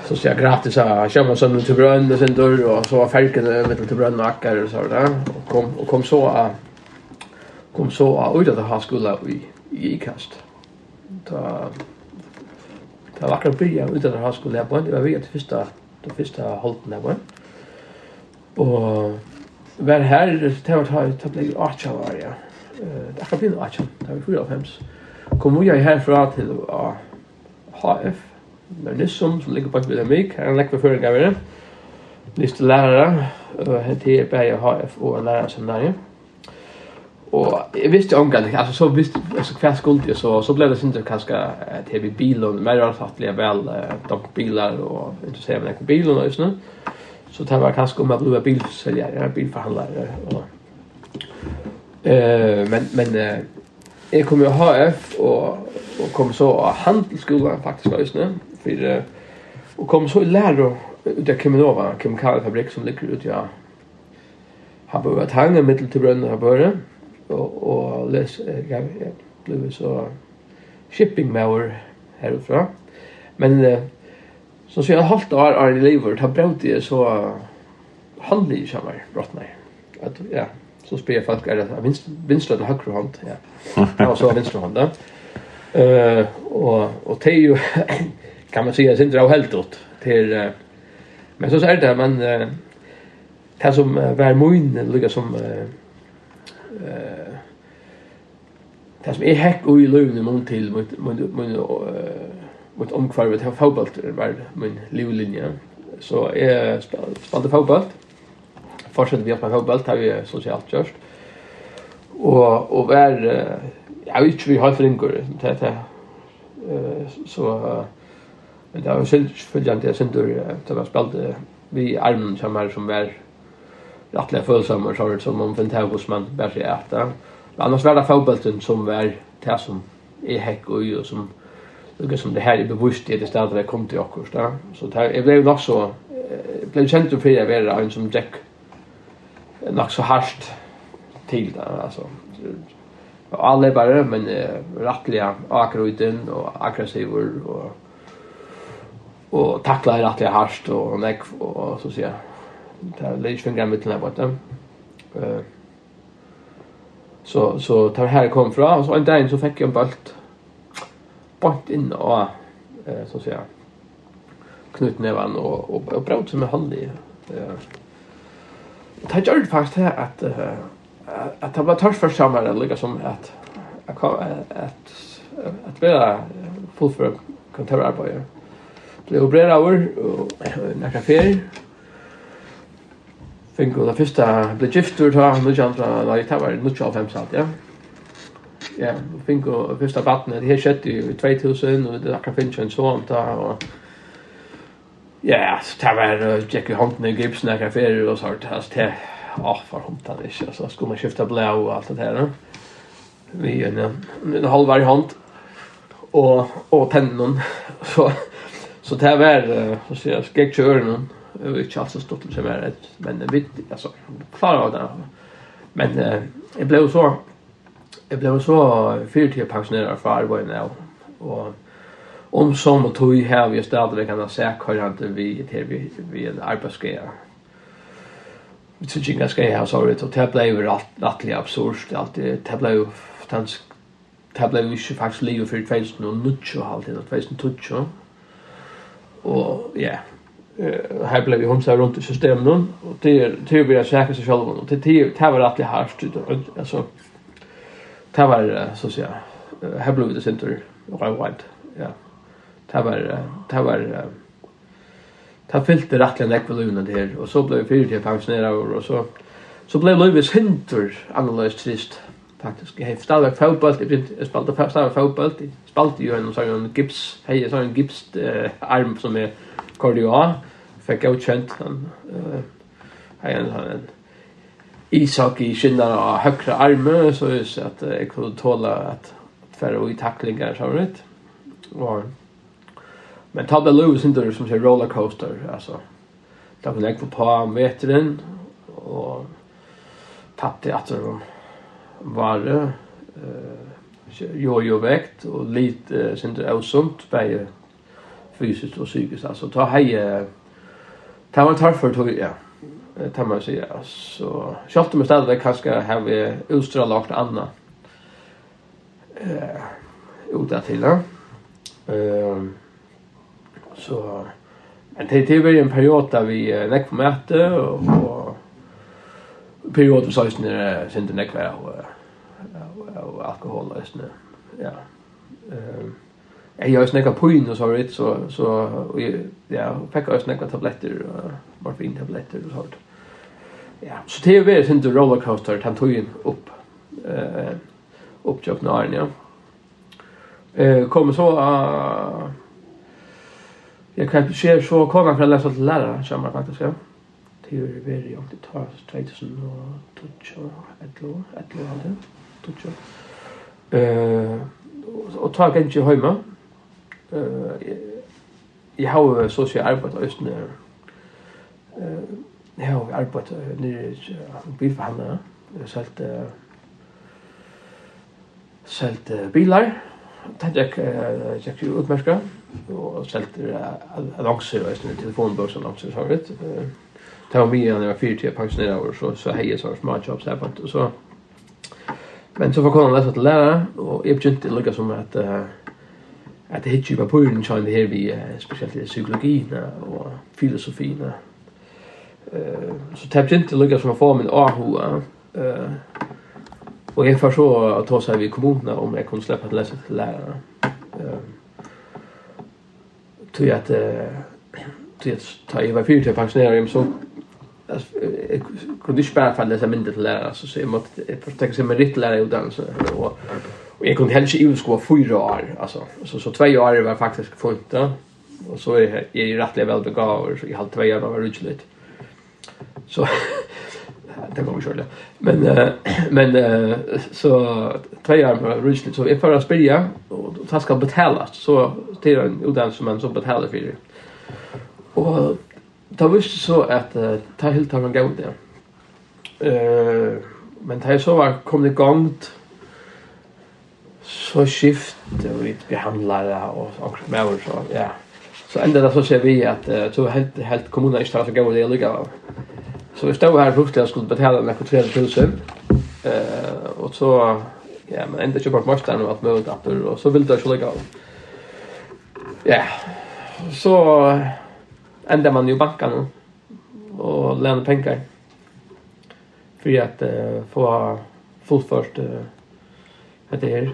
så sier jeg gratis av kjømmer sønnen til brønn og sin dør, og så var ferkene mitt til brønn og akker og så der, og kom, og kom så av kom så av ut av det her skola i, i ikast. Da, da var akkurat byrja ut av det her skola her på, det var vi at det første, det første holden her var. Og var her, det var tatt lenger 8 var, ja. Det akkurat blir 8, det var 4 av 5. Kom jeg herfra til HF, det Nissum, som ligger bak ved Amik, her er en lekk for føring av det. Niste lærere, det er bare HF og en lærer som der, Og jeg visste jo omgang, altså så visste altså, hva skulle jeg, så, så ble det sinter kanskje til vi bilen, mer anfattelig vel, uh, biler og interessere meg på bilen og sånn. Så det var kanske om att du var bilsäljare, bilförhandlare. Och, eh, men men eh, jag kom ju HF och, och kom så av handelsskolan faktiskt var just nu. För, och kom så i lärare ut av Kriminova, kemikaliefabrik som ligger ute ja. har varit hänga mitt till brönnen har börjat och och läs jag blev så shipping mower härifrån. Men Så så jag halvt år är i livet har brått det så handlar ju samma nej. Att ja, så spelar folk är det vinst vinstlöden högra hand ja. Ja så vinstra hand. Eh och och det är ju kan man säga sin dra helt åt till men så är det men det som var mun lika som eh det som är häck och i lugn mun till mun mun mot omkvar vet fotboll var min livlinje. Så är spelade fotboll. Fortsatte vi att spela fotboll har vi socialt just Och och var jag vet inte vi har för det det eh så men det var själv följande jag sen då det var spelade vi armen som är som var rättliga fullsammar så det som om Fentagosman bär sig äta. Annars var det fotbollen som var det som är häck och som Lukka som det här är bevisst i det stället det kom till oss där. Så det är blev nog så, jeg blev känt för jeg var en som Jack nog så harsht till där alltså. Och alla bara men uh, rattlige akkurat aggressiva och och og takla rättliga harsht harst neck och, och så sier det er litt mitt när her Eh så så tar här kom från og så en dag så fick jag en bult bort inn og eh så säga knutnevan och och, och bröt som är håll i. Eh. Det gjorde faktiskt här att att det var törs för samma lika som att att att att vara full för kontorarbete. Blev bred över och några ferier. Fick gå det första blev giftur ta nu jantra, nei, det var nu 25 salt, ja ja, fink og fyrsta batten, det her skjedde jo i 2000, og det akkurat finnes en sånn da, og ja, så det var Jackie Hunt i Gibson akkurat ferie, og sånt, altså det, åh, for hunt han ikke, altså skulle man skifte blå og alt det her, vi en, en halv hver hånd, og, og tennen, så, så det var, så sier jeg, skal jeg kjøre noen, kjøren, og inte alls så stort som er, men vi, alltså, klarer av det, men eh, ble blev så, jeg ble så fyrtid pensjonerer fra arbeid nå, og om som og tog her vi stadig kan ha sett hva vi til vi, vi er arbeidsgreier. Vi tror ikke ganske jeg har såret, og det ble jo rettelig absurd det ble jo tansk, det ble jo ikke faktisk livet for 2019 og halvtid, 2012. Og ja, her ble vi homsa rundt i systemet, og det er jo vi har sækert seg selv, og det var rettelig hardt, altså, det var så att säga här blev det center right wide ja. Det var det var det fyllde rättligen ekva luna det här. Och så blev jag fyrt till pensionärer och så så blev Lewis hinter annorlunda trist faktiskt. Jag har stadigt fotboll jag spelade stadigt fotboll. Jag spelade ju en sån gips hej sån gips arm som är kardio fick jag känt han eh han Isak i kinnan av högra armen så är det att jag kunde tåla att färre i tacklingar så vet. Och men ta det Lewis inte som säger rollercoaster alltså. Där kunde jag få på metern och tappade att det var eh jo jo väckt och lite synte osunt bäge fysiskt och psykiskt alltså ta hej Det var tarför tog ja tar man sig så med om det kanske har vi ustra lagt anna eh uta till då ehm så men det det var en period där vi näck på möte och period för sås när det näck var och alkohol just nu ja. Ehm Jag har snakket på inn og så har så så ja, fikk jag snakket tabletter och morfintabletter och sånt ja, så det er veldig sin du rollercoaster den tog inn opp eh, opp til åpnaren, ja. Eh, kommer så uh, jeg kan se så kommer han fra lese til lærere, kommer faktisk, ja. Det er veldig jo, det tar 2000 og 2000 et år et år et lov, Eh, og tar ikke ikke hjemme. Eh, jag har jo sosial arbeid og østene. Eh, Jeg har arbeidet nere i bilforhandlere. Jeg har solgt, solgt bilar. Tenkte jeg gikk jo utmerka. Og solgt annonser og telefonbøksannonser og vet Det var mye når jeg var fire til pensjonere år, så, så hei jeg sånn småjobs der på en så. Men så var konan lesa til læra, og jeg begynte lukka som at at det hittir på puren det her vi, spesielt i psykologina og filosofina Eh så täppt inte lugga som få min ahu. Eh och jag får så att ta sig vid kommunerna om jag kunde släppa att läsa till lärarna. Eh tror jag att tror jag tar jag var fyrt till pensionärer så jag kunde inte bara falla läsa mindre till lärare så så jag måste försöka se med rittlärare i utdannelse. och Och jag kunde helst inte utskå fyra år, alltså. Så, så två år var faktiskt fullt, ja. Och så är jag, jag är rättliga välbegåvad, så jag hade två år var rutschligt. Mm. Så det kommer själv. Men men så tre år rusligt så if jag spelja och då ska betalas så till en utan som man så betalar för det. Och då visste så att ta helt han gå där. Eh men det så var kom det gångt så skift och vi behandlade och och med så ja. Så ända det så ser vi att så helt helt kommunen är starkt att gå det lika. Så vi stod här ruktigt jag skulle betala nekko 300 3000. Eh, och så, ja, men ändå köpa på marknaden och allt att appar. Och så ville jag så lägga av. Ja, så ända man ju bankan nu. Och lämna pengar. För att uh, få fotförst uh, det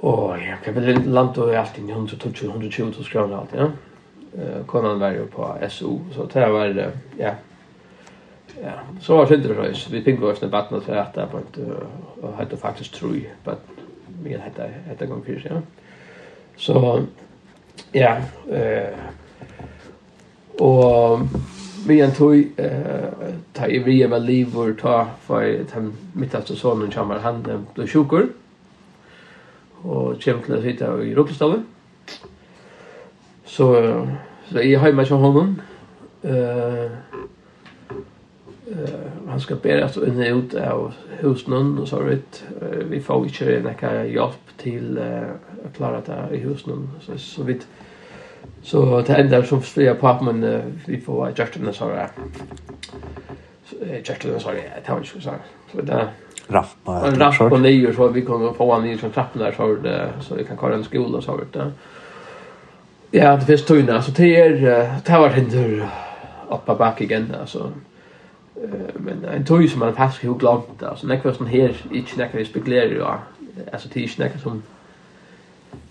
Og Och jag kan väl landa över allt i 120-120 000 kronor allt, ja. Eh, konan var jo på SO, så det var, ja, Ja, så var Sinterreis. Vi fikk oss en batten til dette, og hadde faktisk tro i batten. Vi hadde etter gang fyrt, ja. Så, ja. og vi en tog, ta i vi vri liv og ta for den midtaste sonen kommer han, ble sjukker, og kommer til å sitte i rullestavet. Så, så jeg har med seg hånden. Eh, uh, han ska bära så unna ut av husnun och så vet vi får inte några hjälp till uh, att klara det i husnun så, så vitt så det enda som fria på men vi får just den så där just den så där det var ju så så där rappa rappa på nio så vi kommer få en ny som trappen där så det, så vi kan köra en skola så vet det Ja, det finns tunna så det är det har varit hinder upp och back igen alltså men en tøy som man faktisk har glemt alltså när kvarsen här inte när kan vi spekulera ja alltså ikke snackar som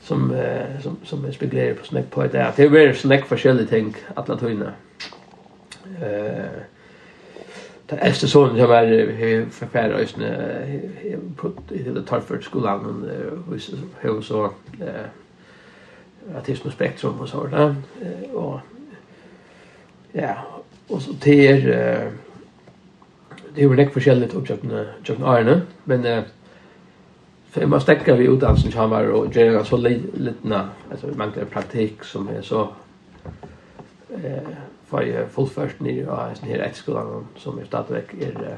som som som jeg spekulerer på snack på det det är väl sånn för forskjellige ting att la tøyna eh Det äldste sonen som är förfärd just nu i det Tarford-skolan och så autism och spektrum och sådär. Och ja, och så till det är väl rätt forskjelligt upp jag jag Arne men eh för man stäcker vi utdansen som var och gör så lite alltså man kan praktik som är så eh för jag fullfört ni ja sån här ett skolan som är stadigvæk är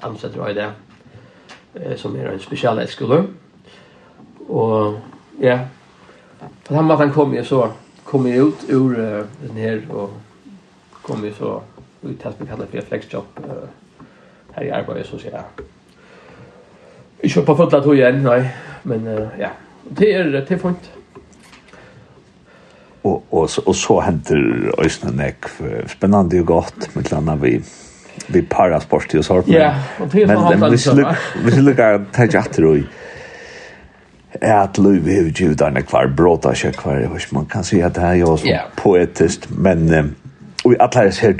ansett i det eh som är en speciell skola och ja på den måten kom jag så kom jag ut ur den här och kom jag så ut att vi kallar för flexjob eh här i arbeid, så sier jeg. Ikke på fotla tog igen, nej. men uh, ja, det är det är fint. Og, og, og så henter Øysene Nek spennende og godt, med landa vi vi parar sport i sort. Ja, og det er men vi sluk vi sluk at ta jatter är att vi har gjort en kvar bråta kök kvar hur man kan se att det här är så poetiskt men och i alla här ser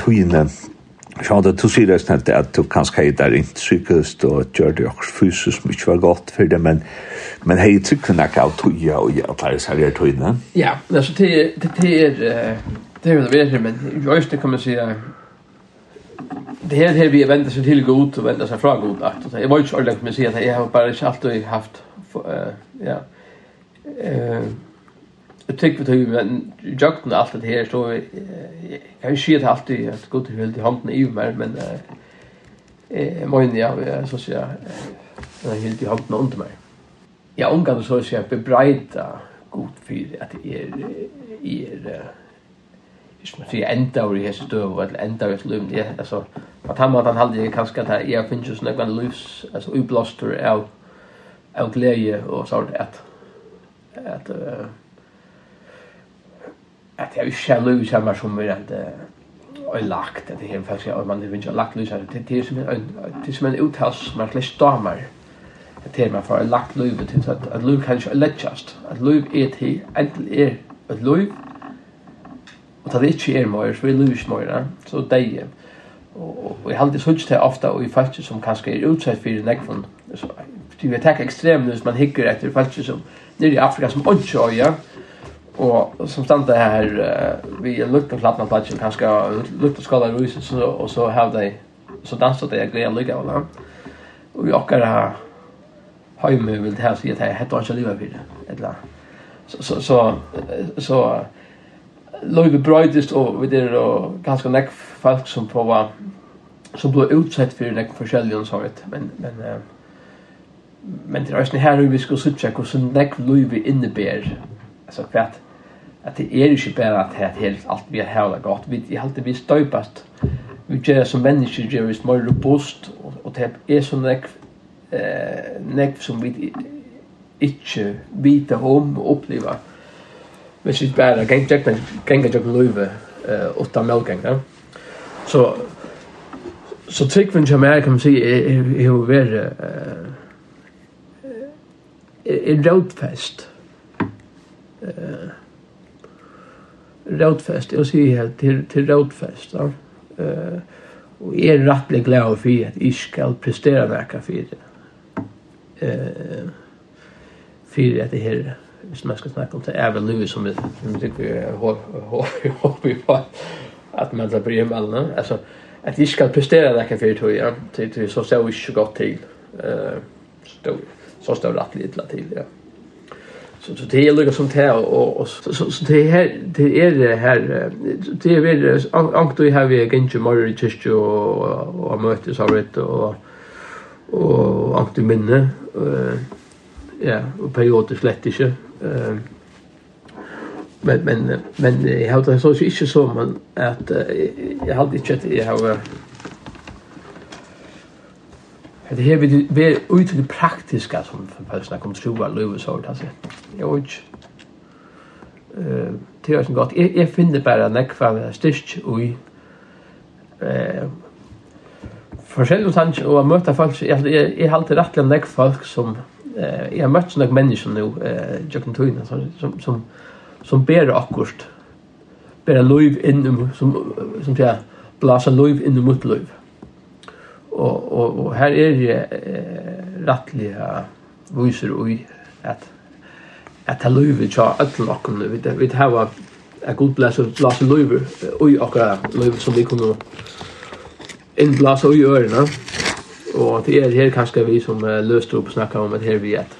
Så det du sier det snart at du kanske hade där inte psykiskt och gjorde också fysiskt mycket var godt for det men men hei trykker nok av att og ja at det er så här. Ja, alltså det det det är det är väl det men just kan man säga det här här vi väntar sig till god och väntar sig från god att jag var ju så med med sig att jag har bara inte alltid haft ja eh Jag tycker att vi jagten allt det här så jag kan ju skit haft det att gå till väldigt handen i mig men eh men ja så så jag jag helt i handen under mig. Jag omgår så så jag bebreida god för att det är är hvis man sier enda over i hese døv, eller enda over i løvn, ja, altså, på den måten halde jeg kanskje at jeg finnes jo sånn en løvs, altså, ublåster av, av glede og sånt, at, at, uh, at jeg ikke er løy samme som er at og lagt det her faktisk og man vil ikke lagt løy samme det det er som en det er som en uttals som er slags damer. Det er man for lagt løy til at løy kan ikke lettjast, at løy er til enten er et løy og at det ikke er mer så er løy ikke mer så det er og jeg har alltid suttet det ofte og i faktisk som kanskje er utsett for nekvån så vi tar ekstremt hvis man hikker etter faktisk som nere i Afrika som ikke øyer Og som stande her, uh, vi er luktade klappna platsen här ska lukta skala rusen så og så har de så dansade det grejer lika va. Og vi kan ha hemma vil det här se att det heter livet for det eller så så så så Lloyd Brightest og vi det og ganske nekk folk som på var som ble utsatt för näck förskälliga så vet, men men uh, men det er også her vi ska söka hur så näck Lloyd altså, alltså kvart at det er ikke bare at det er helt alt vi har det godt. Vi er alltid vi støypast. Vi gjør som mennesker, gjør vi mer robust, og og det er så nekv, eh, nekv som vi ikke vet om og opplever. Hvis vi bare ganger jeg løyve uh, eh, åtta Ja? Så, så tryggven som jeg kan man si er, er å være eh, er er rådfest. Eh, rådfest, jeg sier helt, til, til rådfest. Ja. Uh, og jeg er rettelig glad for at jeg skal prestere verka for det. Uh, for at det her, hvis man skal snakke om, det er vel livet som jeg håper vi håper på at man tar bry om alle. Altså, at jeg skal prestere verka for det, ja. Til, til, så ser vi ikke godt til. Uh, så står det rettelig litt til, ja så så det är lika som det och, och så, så, så det här det är det här det är väl ankt vi har vi ganska mer i kyrkju och och mötes har rätt och och ankt minne ja och perioder slett inte eh. Men men men jag har det så inte så man att jag hade inte att jag har Det här vil vi ut till det praktiska som för personer kommer tro att løve, så det altså. Jag vet. Eh, det är så gott. Jag jag finner bara bare nekva styrst ui uh, forskjellige tanker og å møte folk. Jeg, jeg, jeg har alltid rettelig nekva folk som eh jag möts några människor nu eh Jacken Tuna som som som som ber akkurat ber live in dem som som säger blåsa live in i mot live og, og, og her er det eh, rettelig viser ui at at det løyve tja ætlen okken vi, vi hava et god blæs og blæs og løyver ui okkara løyve som vi kunne innblæsa ui ørene og det er her kanskje vi som uh, løster opp snakka om at her vi at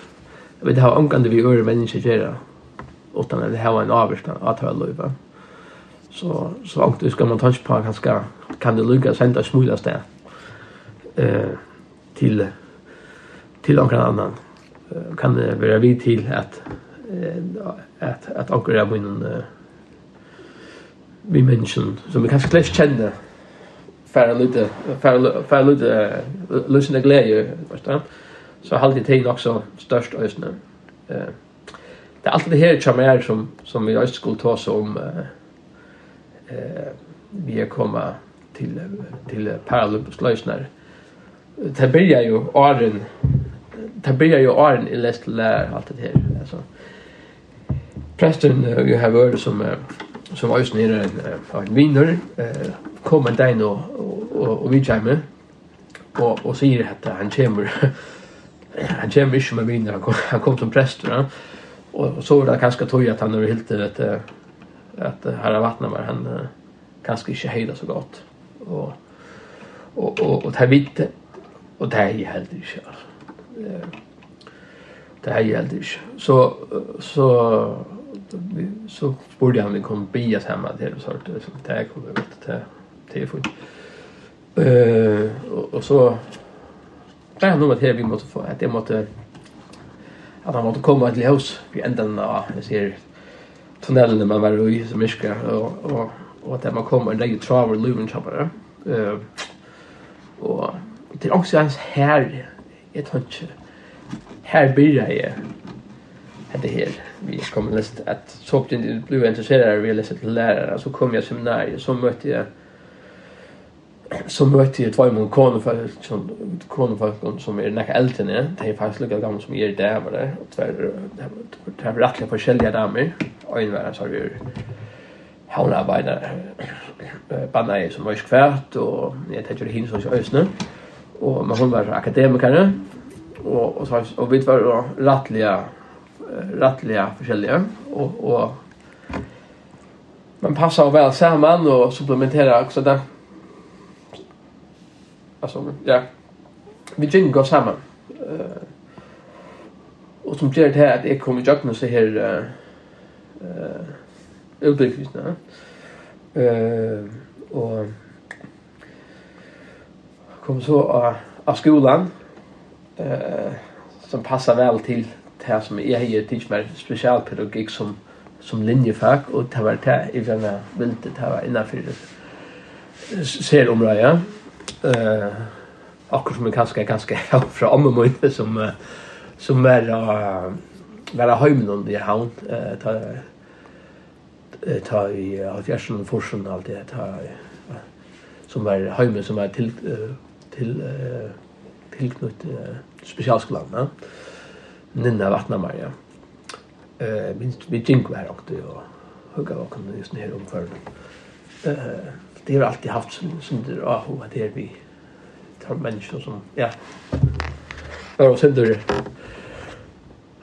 vi har omgande vi øre mennesker gjøre utan at det har en avvirkan at ha løyve så så langt vi skal man tanke på kanskje kan det lukka senda smula sted eh, till till någon annan. Kan det vara vi till att att att ankra av en vi mention som vi kanske klash känner för lite för färra lite lyssna glädje förstå så har alltid tid också störst ösnen eh det är alltid det här som är som som vi just skulle ta så om eh vi kommer till till paralympiska lösningar det börjar ju åren det börjar ju åren i läst lär allt det här alltså Preston uh, you har heard som uh, som var just nere en uh, en vinner uh, kom en dag och och, och vi kommer och och säger att han kommer han kommer inte med vinner han kom, han kom som präst va och, så var det kanske tog att han över helt det att här har vattnet var han uh, kanske inte hejda så gott och och och, och, och det vitt Og det er jeg helt ikke, altså. Det er jeg helt ikke. Så, så, så spurte han om vi kunne bia sammen til det, så det er kunne vi vite, til, det er. Uh, og, og så, det er noe med det vi måtte få, at jeg måtte, at han måtte komme til hos, vi enden av, jeg sier, tunnelene man var i, som isker, og, og, og at man kommer, det er jo traver, luven kjappere. Uh, og det er også hans her, jeg tror ikke, her blir jeg, det her, vi kommer lest, at så opp til ble interesseret vi leste til lærere, så kom jeg seminariet, så møtte jeg, så møtte jeg tvei mån konefolk, som konefolk som er nekka eldre enn jeg, det er faktisk lukket gammel som er der, var det, og det er rettelig forskjellige damer, og en øynværen så har vi havnearbeider, bannet jeg som var skvært, og jeg tenker det hinn som er øsne, og och man hon var akademiker och och så och vi var rattliga rattliga forskjellige och och man passar väl samman och supplementerar också där. Alltså ja. Vi jingo samman. Eh och som gjør det her at jeg kom i jøkken og så her uh, uh, eh Uh, og kom så av, av skolan eh, som passar väl till det som jag har teach med specialpedagogik som, som linjefag och det var det i den jag ville det var innanför ser området eh, akkurat som jag kanske ganska från området som som vara vara hemmen i havn. Eh, ta ta i 80-talet forsen allt det ta som var hemmen som var till til eh tilknytt eh, specialskolan va. Ninna vattna Maria. Eh minst vi tänker här också och hugga och kunde just ner om för. Eh det har alltid haft som som det ah vad det är vi tar människor som ja. Och sen då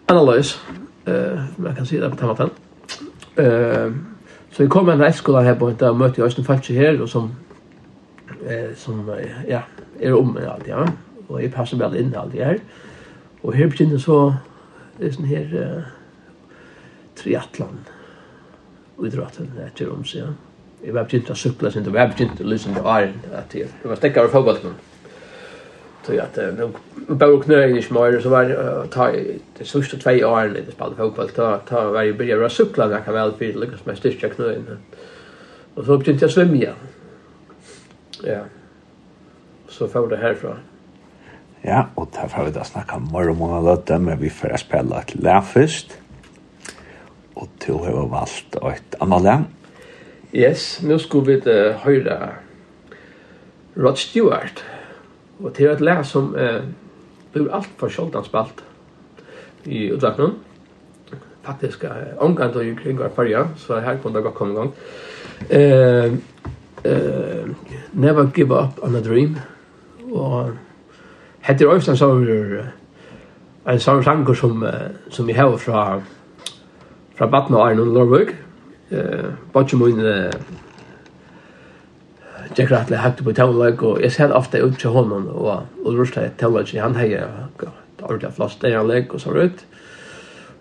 analys eh man kan se det på tamaten. Eh så vi kommer en rättskola här på ett möte jag Östern en här och som eh, som ja, er om med alt, ja. Og jeg passer vel inn alt det her. Og her begynner så det er sånn her eh, triatlan idrotten etter om sig ja. Jeg var begynt å sykla sin, og jeg begynt å lyse til åren at jeg var stekkar og fotballkmann. Så at nå bare knøyene i mer, så var det de sørste tve årene jeg spalte fotball, da var jeg begynner å sykla når jeg kan vel for lykkes med styrke knøyene. Og så begynte jeg å svimme igjen. Ja. Så får det härifrån. Ja, og der får vi da snakke mer om noen løte, men vi får spille et lær først. Og to har valgt et annet lær. Yes, nå skulle vi uh, høre Rod Stewart. Og til et lær som uh, blir alt for sjoldans spalt i utvattnet. Faktisk, uh, omgang til kring hver farge, så her kunne det godt komme i gang. Uh, uh, never give up on a dream. Og hette er også en sånn en sånn sanger som, som vi har fra fra Batna og Arne Lorvøk. Uh, Batje min uh, Jack Rattle hakte på tavløk, og jeg ser ofte ut til honom, og, og rusla jeg tavløk, han heier det ordentlig flott det er han lek og så ut.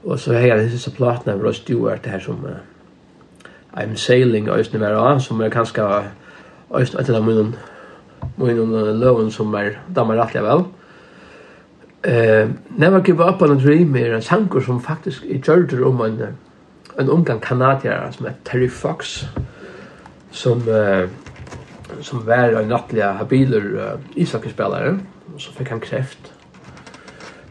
Og så heier jeg disse platene, Ross Stewart, her som uh, I'm sailing øyne var som er kanskje øyne etter av munnen, munnen loven som er damer rettelig vel. Eh, Never Give Up on a Dream er en sanger som faktisk er gjørter om en, en ungan kanadier som er Terry Fox, som, eh, som var en nattelig habiler uh, ishockeyspillere, og så fikk han kreft.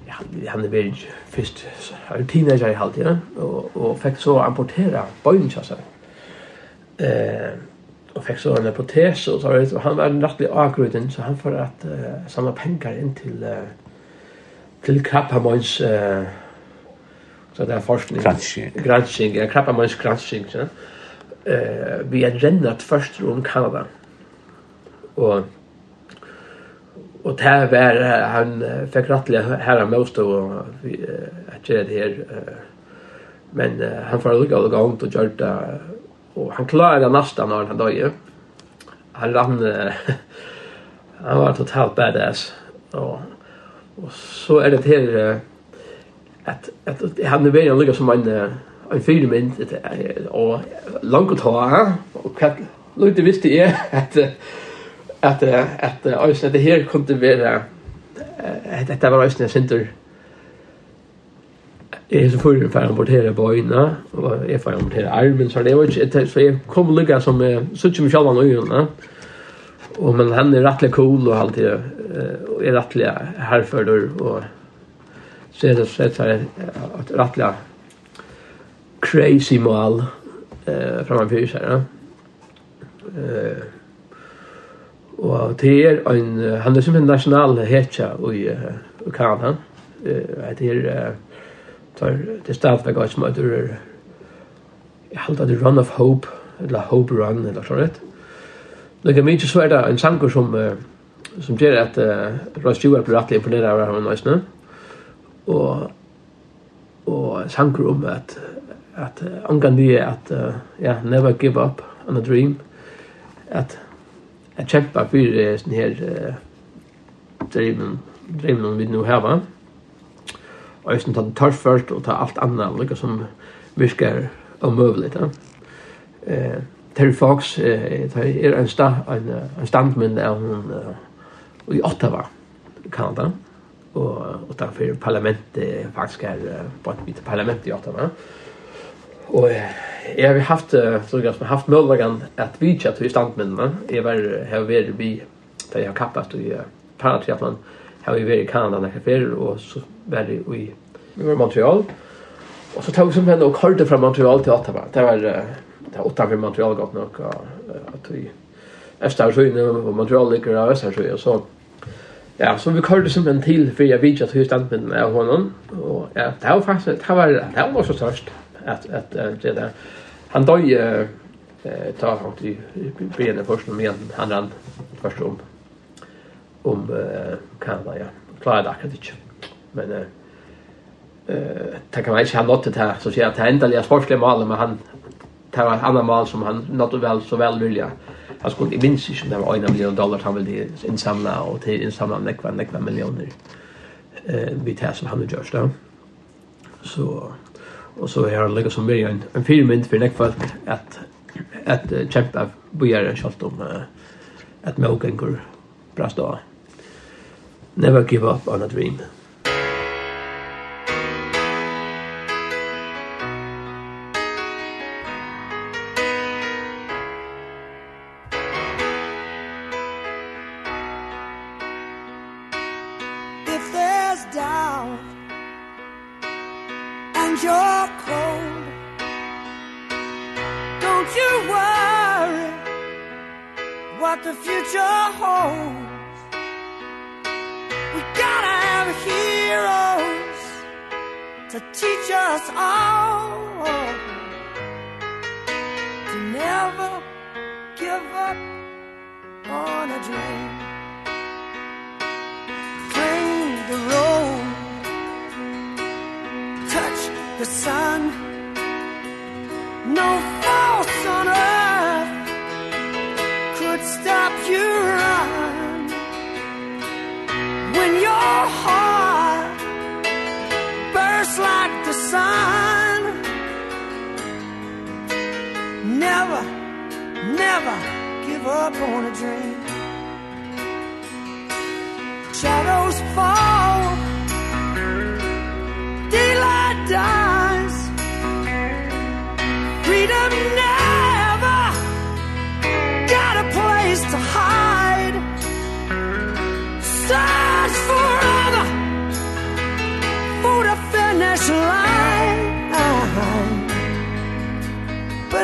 Ja, han er veldig først, han er teenager i halvtiden, og, og fikk så amportera bøyen til seg eh och fick så en protes och så han var nattlig akruten så han för att uh, samla pengar in till uh, till Krappermans eh så där forskning. Granskning. Granskning ja, Krappermans granskning så eh vi är rennat först runt Kanada. Och och det var han fick her av most och att göra det här men han får lucka och gå og och det Och han klarade nästan når han dog. Han rann uh, han var totalt badass. Och, och så är det här uh, att, att, at han er veldig lykke som en uh, en filmynd och långt ta. och hva... Lykke visste jag att att att att det här kunde vara at detta var ösnen center Jeg er så fyrir for å på öarna og jeg for å amortere armen, så det var ikke, så jeg kom og som som sutt som sjalvan og øynene. Og, men han er rettelig cool og alltid, og er rettelig herfører, og så er det sett her et rettelig crazy mål eh, framfyr seg. Ja. Eh, og det er en, han er som en national hetja i, i Kanada. Eh, det er, eh, tar det stad vi som att det är helt att run of hope eller hope run eller så rätt. Det kan mycket svårt en sanker som som gör att Ross Stewart blir rätt imponerad av honom nu Och och sanker om att att angående att ja never give up on a dream att att kämpa för den här dreamen dreamen vi nu har va eisen ta först og ta alt annat lika som virkar omøveligt. Ja. Eh, Terry Fox eh, er en, sta, en, en standmynd av hun uh, i Ottawa, Kanada, og, og derfor parlamentet faktisk er på et parlament i Ottawa. Og jeg har haft, tror jeg, haft muligheten at vi ikke til standmyndene. Jeg var, har vært vi, da jeg har kappet i uh, Paratriathlon, har vi vært i Kanada nekka fyrir, og så var vi i, vi var i Montreal, og så tog vi som henne og hørte fra Montreal til Ottawa. Det var, det var Ottawa i Montreal godt nok, at vi, inne og Montreal ligger av Østersøyne, og så, Ja, så vi kørte som en till för jag vet att hur stand med av honom. Och ja, det var faktiskt, det var, det var så störst att, att, det där. Han døg, eh, ta han till benen først, men han rann först om om uh, Kanada, ja. Klarer det akkurat ikke. Men eh, uh, det kan man ikke ha nått til det her, som sier at det er endelig sportslige mål, men han, det var et annet mål som han nått vel, så vel vilja. Han skulle, jeg minns ikke om det var 1 million dollar han ville innsamla, og til innsamla nekva, nekva millioner eh, vid det som han gjørs da. Så, og så har han lykket som vi en, en firmynd for nekva at, at uh, kjempe bojere, selv om uh, at mågengur brast av never give up on a dream.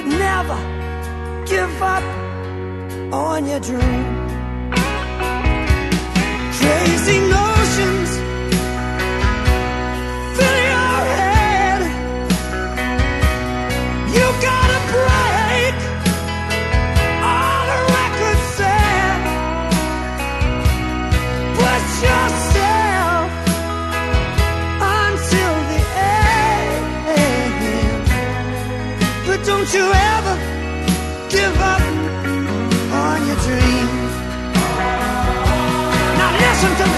Never give up on your dream. Chasing no listen to me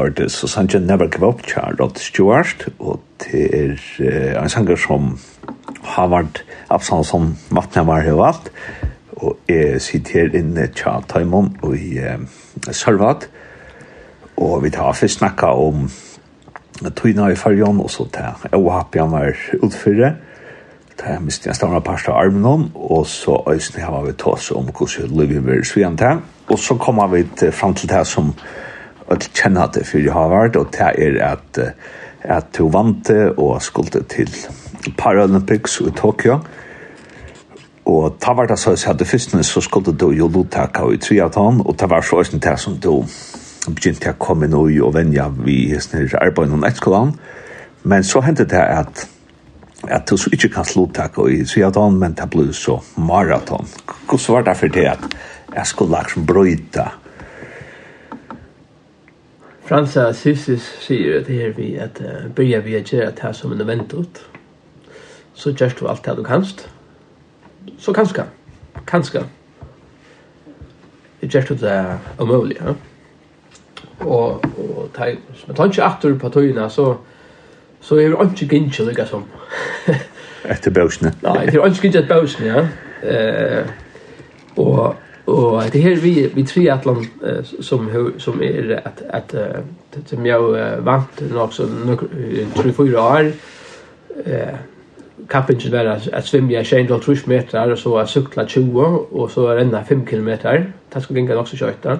Curtis, og sangen Never Give Up, tja Rod Stewart, og til er uh, en sanger som har vært absolutt som vattnet var her valgt, og jeg sitter her inne tja Taimon og i uh, Sørvat og vi tar først snakka om tøyna i fargen, og så til jeg ta Oapian var utfyrre, til jeg miste en stavna parst av armen og så øyne har vi tås om hvordan vi vil svijant her, og så kommer vi til, fram til det som at kjenne det det fyrir har vært, og det er at, at du vant og skulle til Paralympics i Tokyo, og ta var det så at det første så skulle du jo lottaka i triathlon, og ta var så også det som du begynte å komme nå i og venja vi snir arbeid noen etskolan, men så hendte det at at du så ikke kan lottaka i triathlon, men det ble så maraton. Hvordan var det for det at jeg skulle liksom brøyta Fransa Sissis sier at her vi at uh, byrja vi at gjøre det som er nødvendig. Så gjør du alt det du kanst. Så kanska, kanska. Det gjør du det umulig. Ja? Og, og ta, men ta ikke atter på tøyene, så, så er det ikke gynnskje lykka som. Etter bøsene. Nei, det er ikke gynnskje etter bøsene, ja. Uh, og Och det här vi vi tre atlan som som är att att som jag vant också tror fyra år eh kappingen var att svimja 130 meter og så att 20 och så renna 5 kilometer. Det skulle gänga också kört där.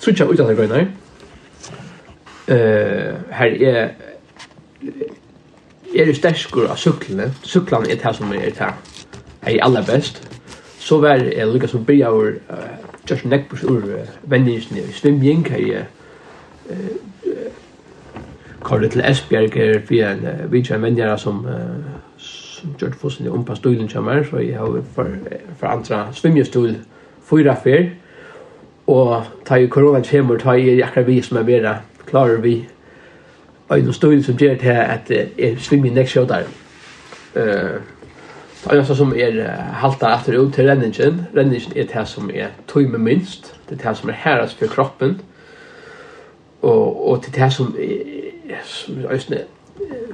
Tror jag utan det nej. Eh här är är det stäskor av syklene syklene är det som är det här. Är allra bäst så var det jeg lykka så byrja uh, just nekk på ur vendingen i svimjing her jeg kallet til Esbjerg her via en vidtja vendjara som uh, som gjør det fullstendig om på stolen kommer, så jeg har for, for andre svimjestol fyra fyr, og ta i korona kommer, ta i akkurat vi som er vera, klarer vi og en stol som gjør det her at uh, svimmer nekk sjådare. Uh, Det er som er halta etter ut til renningen. Renningen er det som er tøyme minst. Det er det som er herres for kroppen. Og, og det er det som er, som er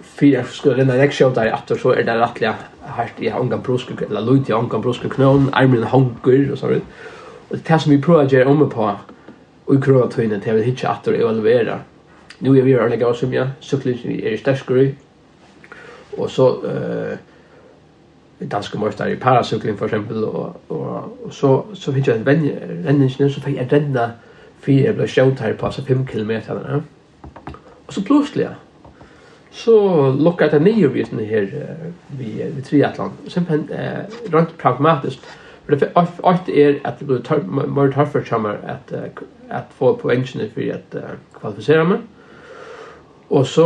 fyra skulle renna rekkskjøta i atter, så er det rettelig hardt i ångan brosker, eller lyd i ångan brosker knån, armen hongur, og sånt. Og det er som vi prøver å gjøre omme på, og i krona tøyne til vi hitje atter og evaluera. Nå er vi jo ærlig av som jeg, sykling er i sterskere, og så... Uh, danske møster i parasykling for eksempel, og, og, og så, så finner jeg en venn, renningsnøy, så fikk jeg renna fire, jeg ble skjønt her på, altså fem kilometer. Ja. Og så plutselig, så lukket jeg nye ved denne her, ved, ved triathlon, simpelthen eh, rent pragmatisk, for det alt er at det blir mer tørfer sammen at, at få poengene for at uh, kvalifisere meg, og så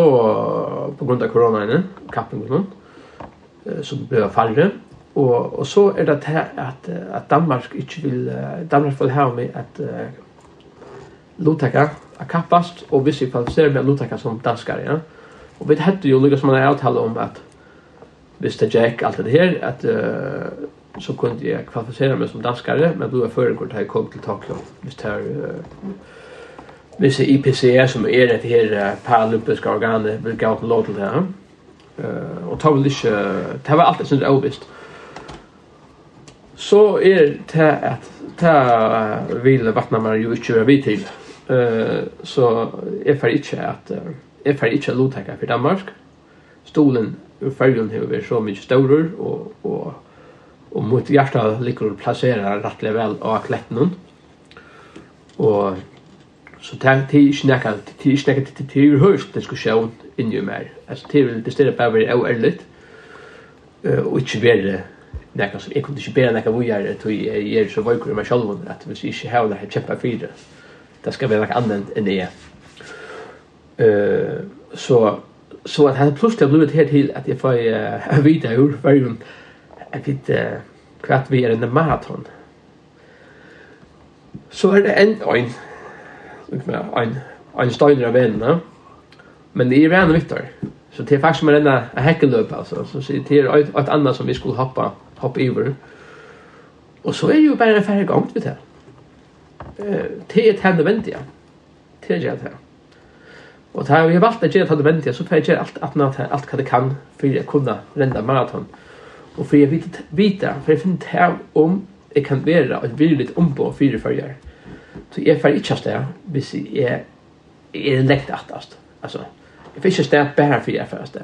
på grunn av koronaene, kappen og sånn, som blev färre och och så är det här att att Danmark inte vill Danmark vill ha med att Lutaka a kapast och vi ser på Serbien Lutaka som danskar ja. Och vi hade ju lykkes som en avtale om att visst det gikk alt det här att uh, så kunde jag kvalificera meg som danskare men då är til här kom till Tokyo. Visst här uh, visst IPC som är det här paralympiske organet vil gå til lov til det här. Ja? Eh och ta väl inte det var alltid sånt avvist. Så är det att det vill vattna mer ju inte vi till. Eh så är för inte att är för inte att låta för Danmark. Stolen ur färgen har vært så mye større, og, og, og mot hjertet liker å plassere rettelig vel av kletten. Og så det till ikke nekka, det er ikke nekka til diskusjon inni i Alltså Altså, det ställer bara bare være og Eh og ikke være nekka som, jeg kunne ikke bæra nekka vujar, tog jeg er så vøykur i meg att at hvis jeg ikke här nekka kjempa fyrir, det skal være nekka annan enn jeg. Så, så at han plutselig har blivit her til at jeg får uh, vita ur vergen, jeg vi kvart vi er en maraton. Så er det en, en, en, en, en steiner av vennene, Men det är rena vittor. Så det är faktiskt med denna häckelöp alltså. Så det är ett, ett annat som vi skulle hoppa, hoppa över. Och så är ju bara en färre gång till det. Det är ett händevendiga. Det är det här. Och det här vi har valt att göra ett händevendiga så får jag göra allt, allt, allt vad det kan för att kunna rända maraton. Och för jag vet vita, för jag finner här om jag kan vara ett virligt ombå fyra följare. Så jag får inte avstå hvis jeg er är lekt attast. Altså, Det finns ikke stå bare for jeg först där.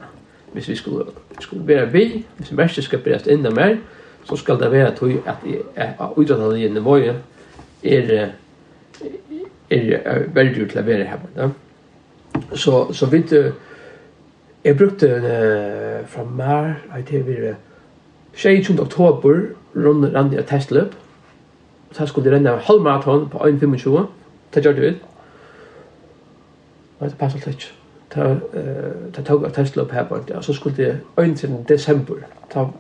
Hvis vi skulle skulle være vi, hvis vi mest skal börja enda mer, så skal det være tog at jeg er utrettet i nivå er, er, er veldig ut være her. Ja. Så så vet du jeg brukte en fra mer, jeg tror vi 16 oktober rundt rann jeg testløp. Så skulle jeg renne halvmaraton på 1.25. Det gjør det vidt. Og det passet litt ta ta tog Tesla upp här bort. Så skulle det önsen december. Ta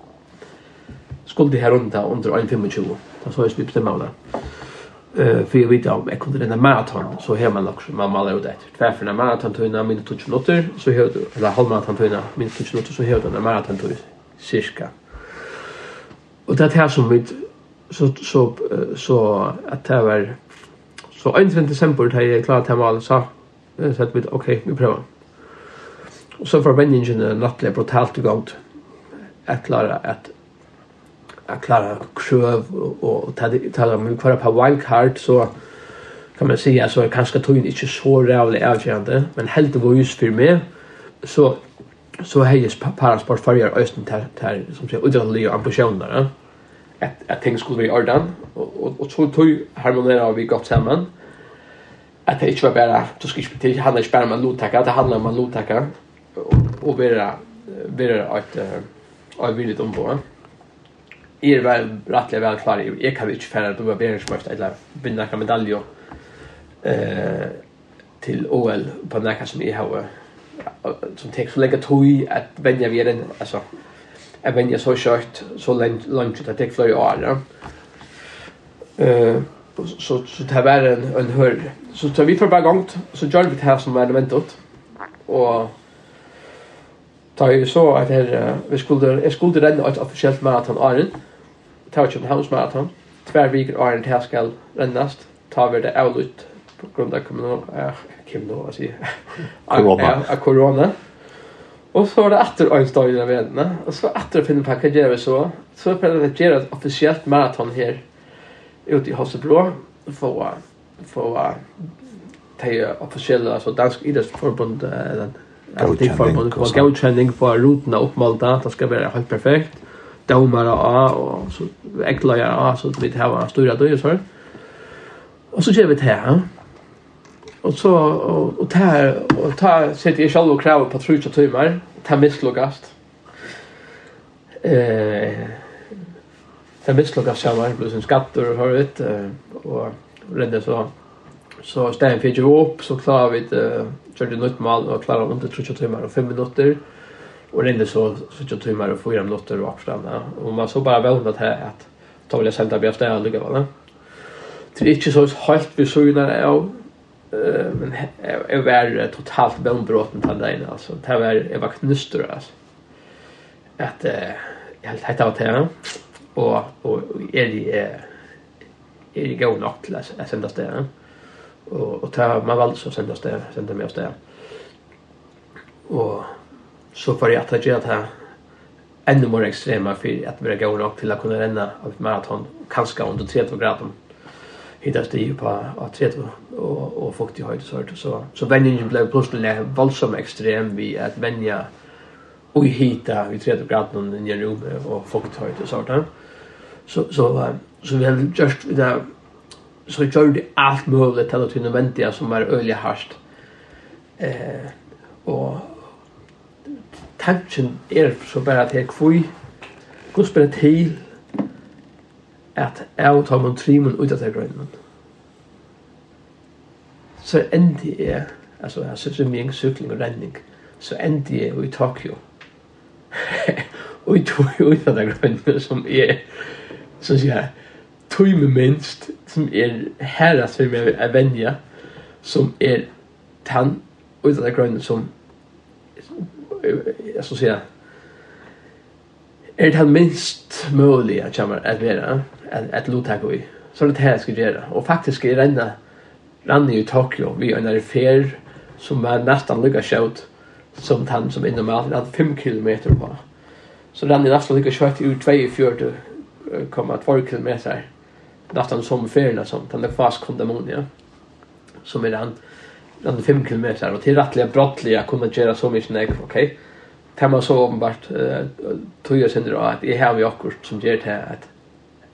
skulle det här runt under 125. Ta så är det bestämma då. Eh för jag vet om jag kunde den maraton så här man också man mal ut det Tvär för den maraton tog en minut och 20 minuter så hör du eller halvmaraton tog en minut och 20 minuter så hör du den maraton tog cirka. Och det här som mitt så så så att det var så 1 december det är klart att han så så att vi okej vi prövar. Og så var vendingen nattelig brutalt gått. Jeg klarer at jeg klarer krøv og taler om hver på wildcard, så kan man si at kanskje tøyen ikke så rævlig avgjørende, men helt det just for meg, så så hejes parasport farger østen til, til som sier udrettelige ambisjoner ja? at, at ting skulle være i orden og, og, og så tog harmonerer vi godt sammen at det ikke var bare du skal ikke, det handler ikke bare om en lottaker det handler om en lottaker och vara vara att jag vill inte ombå. Är väl rättligt väl klar. Jag kan inte färra att vara bättre sport eller vinna en medalj eh till OL på näka som jag har som tek så länge tog att vänja vi den alltså att vänja så kört så länge långt att det tek flera år. Eh så så det var en en hör så tar vi för bara gångt så gör vi det här som är elementet och Da jeg så at her, vi skulle, jeg skulle renne et offisielt maraton åren, ta et Københavns maraton, tver viker åren til jeg skal rennast, ta vi det avlutt på grunn av kommunal, kim nå, jeg sier, av korona. Og så var det etter en dag i vedene, og så etter å finne på hva gjør vi så, så prøvde jeg å gjøre et offisielt maraton her ute i Hossebro, for å ta de offisielle, altså Dansk Idrettsforbund, eller alltid for på godkänning på rutorna uppmålda att det ska vara helt perfekt. Domare A och så äcklare A så att vi har stora döjer så och så kör vi till här. Och så och, och och ta sätter jag själv och kräver på 30 timmar. Ta misslogast eh ta misslogast så var plus en skatter och hörut och redde så. Så stäm fick ju upp så klarar vi det körde nytt mål och klarade under 30 timmar och 5 minuter och rinner så 70 timmar och 4 minuter och uppstanna och man så bara väl att här att ta vill jag sända bäst där lika väl. Det är inte så helt vi såg när jag eh men jag var totalt benbråten till den alltså det var jag var knuster alltså att jag helt hetta åt här och och är det är det går nog till att sända det och och ta man valde så sända det sända mig oss där. Och så får jag att göra det här ännu mer extrema för att börja gå upp till att kunna renna av ett maraton kanske under 30 grader hit det ju på att träd och och fukt i höjd så så så vändningen blev plötsligt våldsam extrem vi att vänja och hitta vi träd och graden i en rum och fukt höjd så där så så så vi har just det så gjør det alt mulig til å til nødvendige som er øyelig hardt. Eh, og tanken er så bare at jeg kvøy, Guds bare til at jeg tar min trimen ut av det grønnen. Så endte jeg, altså jeg synes det er mye sykling og renning, så endte jeg i Tokyo. og jeg tog ut av det grønnen som jeg, som sier jeg, tøyme minst, som er herres for meg er venja, som er tann, og det er grønne som, jeg skal si, er det minst mulig at kommer at være, at, at lotak vi. Så er det jeg skal gjøre. Og faktisk er renna, rann i Tokyo, vi er en fer som var nesten lykka sjøt, som tann som innom alt, han 5 kilometer på. Så rann i nesten lykka sjøt i 42,2 kilometer nästan som färna som den där fast kondemonia som är den den 5 km och till rättliga brottliga kommer göra så mycket nek okej okay? Det var så uppenbart uh, tog jag sen då att har vi akkurat som ger till att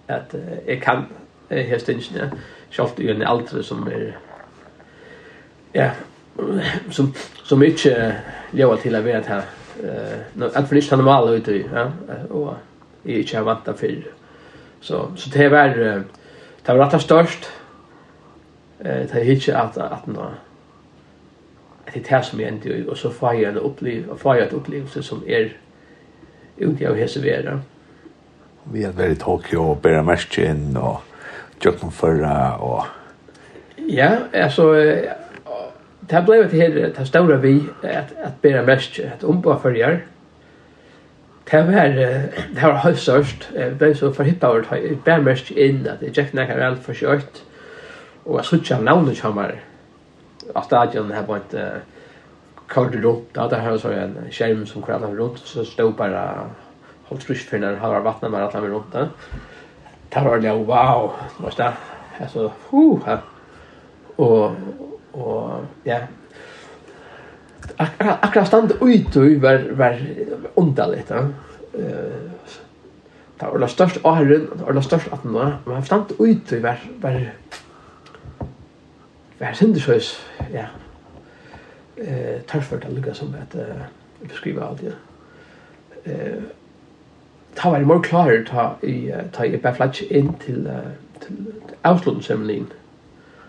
att uh, jag kan här helt inte schalt ju en äldre som är ja som som inte lever till att vara här eh att för inte normalt ut ja. Och är inte vant för så så det var Det var rett størst. Eh, det er ikke at, at nå, at det er det som jeg endte i, og så får jeg en opplevelse, får jeg et opplevelse som er ute av hese vera. Vi har vært i Tokyo og bæra mest inn og Jøkken Førra og... Ja, altså, det ble det her, det ståre vi, at, at bæra mest, at omba førjar, Det var, det var høysørst, jeg ble så forhippet over, jeg ble mest inn at det gikk nekker vel for kjørt, og jeg suttet navnet kommer, at stadion her var ikke kort rundt, da det her så en skjerm som kvar han rundt, så stod bare holdt frisk for når han var vattnet med at han var rundt det. Det var det, wow, det var det, altså, huh, og, og, ja, akkurat akkurat stand ut og var var underligt ja. Eh ta var det største åren och det største att nå men stand ut og var var var synd ja. Eh törfört att lucka som att beskriva allt ja. Eh ta var mer klar ta i ta i baflatch in till till avslutningssamlingen.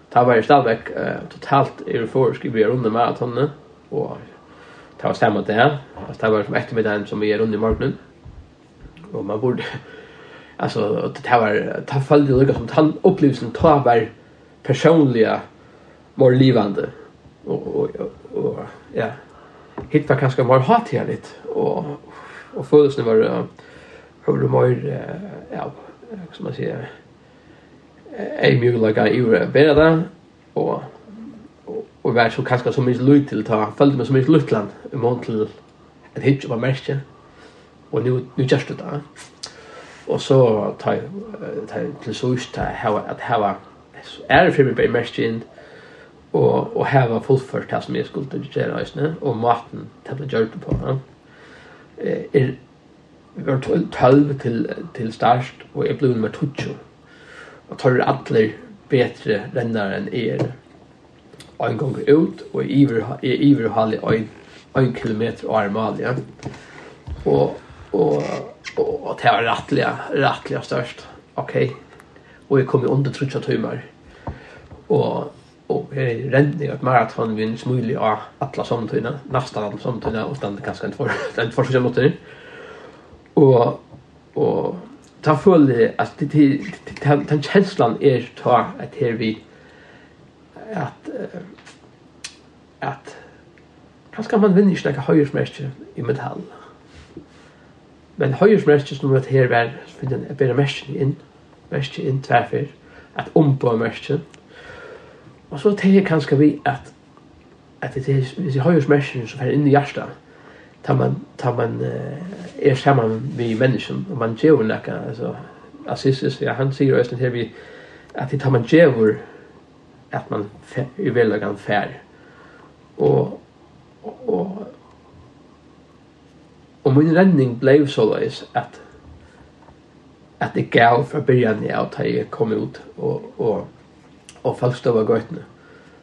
Ta var i eh totalt euforisk i vi runt med han og det var stämmat det här. Alltså det var som eftermiddagen som vi är runt i morgonen. Och man borde, alltså det här var, det följde lika som han upplevelsen tar var personliga mer livande. Och, och, och, ja, hitt var kanske mer lite Och, och födelsen var, hur det mer... ja, som man säger, är mjög lika i det. Och og var så kanskje så mye lyt til ta, følte meg så mye lyt til han, i mån til en hitje var merke, og nu, nu gjerst det da. Og så ta, ta til så ut ta, at hava, er det for meg bare merke inn, og, og hava fullført det som jeg skulle gjøre, og maten til å gjøre det på. Ja. Er, var 12 til, til start, og jeg ble nummer 12. Og tar alle bedre renner enn jeg er en gang ut, og i iverhallig en, en kilometer av armal Ja. Og, og, og, og det var rettelig, rettelig størst. Ok. Og jeg kom under 30 timer. Og, og jeg rent i et maraton vi en smulig av alle samtøyene, nesten alle samtøyene, og den kanskje en for, den for seg måtte. Og, og ta føle at den kjenslan er ta at her vi at at kanskje man vinner ikke noe høyersmerke i metall. Men høyersmerke som at her var finner jeg bedre merken inn, merken inn tverfer, at ombå merken. Og så tenker jeg kanskje vi at at det er hvis jeg høyersmerken som er inne i hjertet, tar man, tar man uh, er sammen med mennesken, og man gjør noe, altså, Assistis, ja, han sier jo her vi, at det tar man gjør att man i välgan fär. Och och og min renning blev så løs att att det gav för början jag att jag kom ut och och och folk stod var gott nu.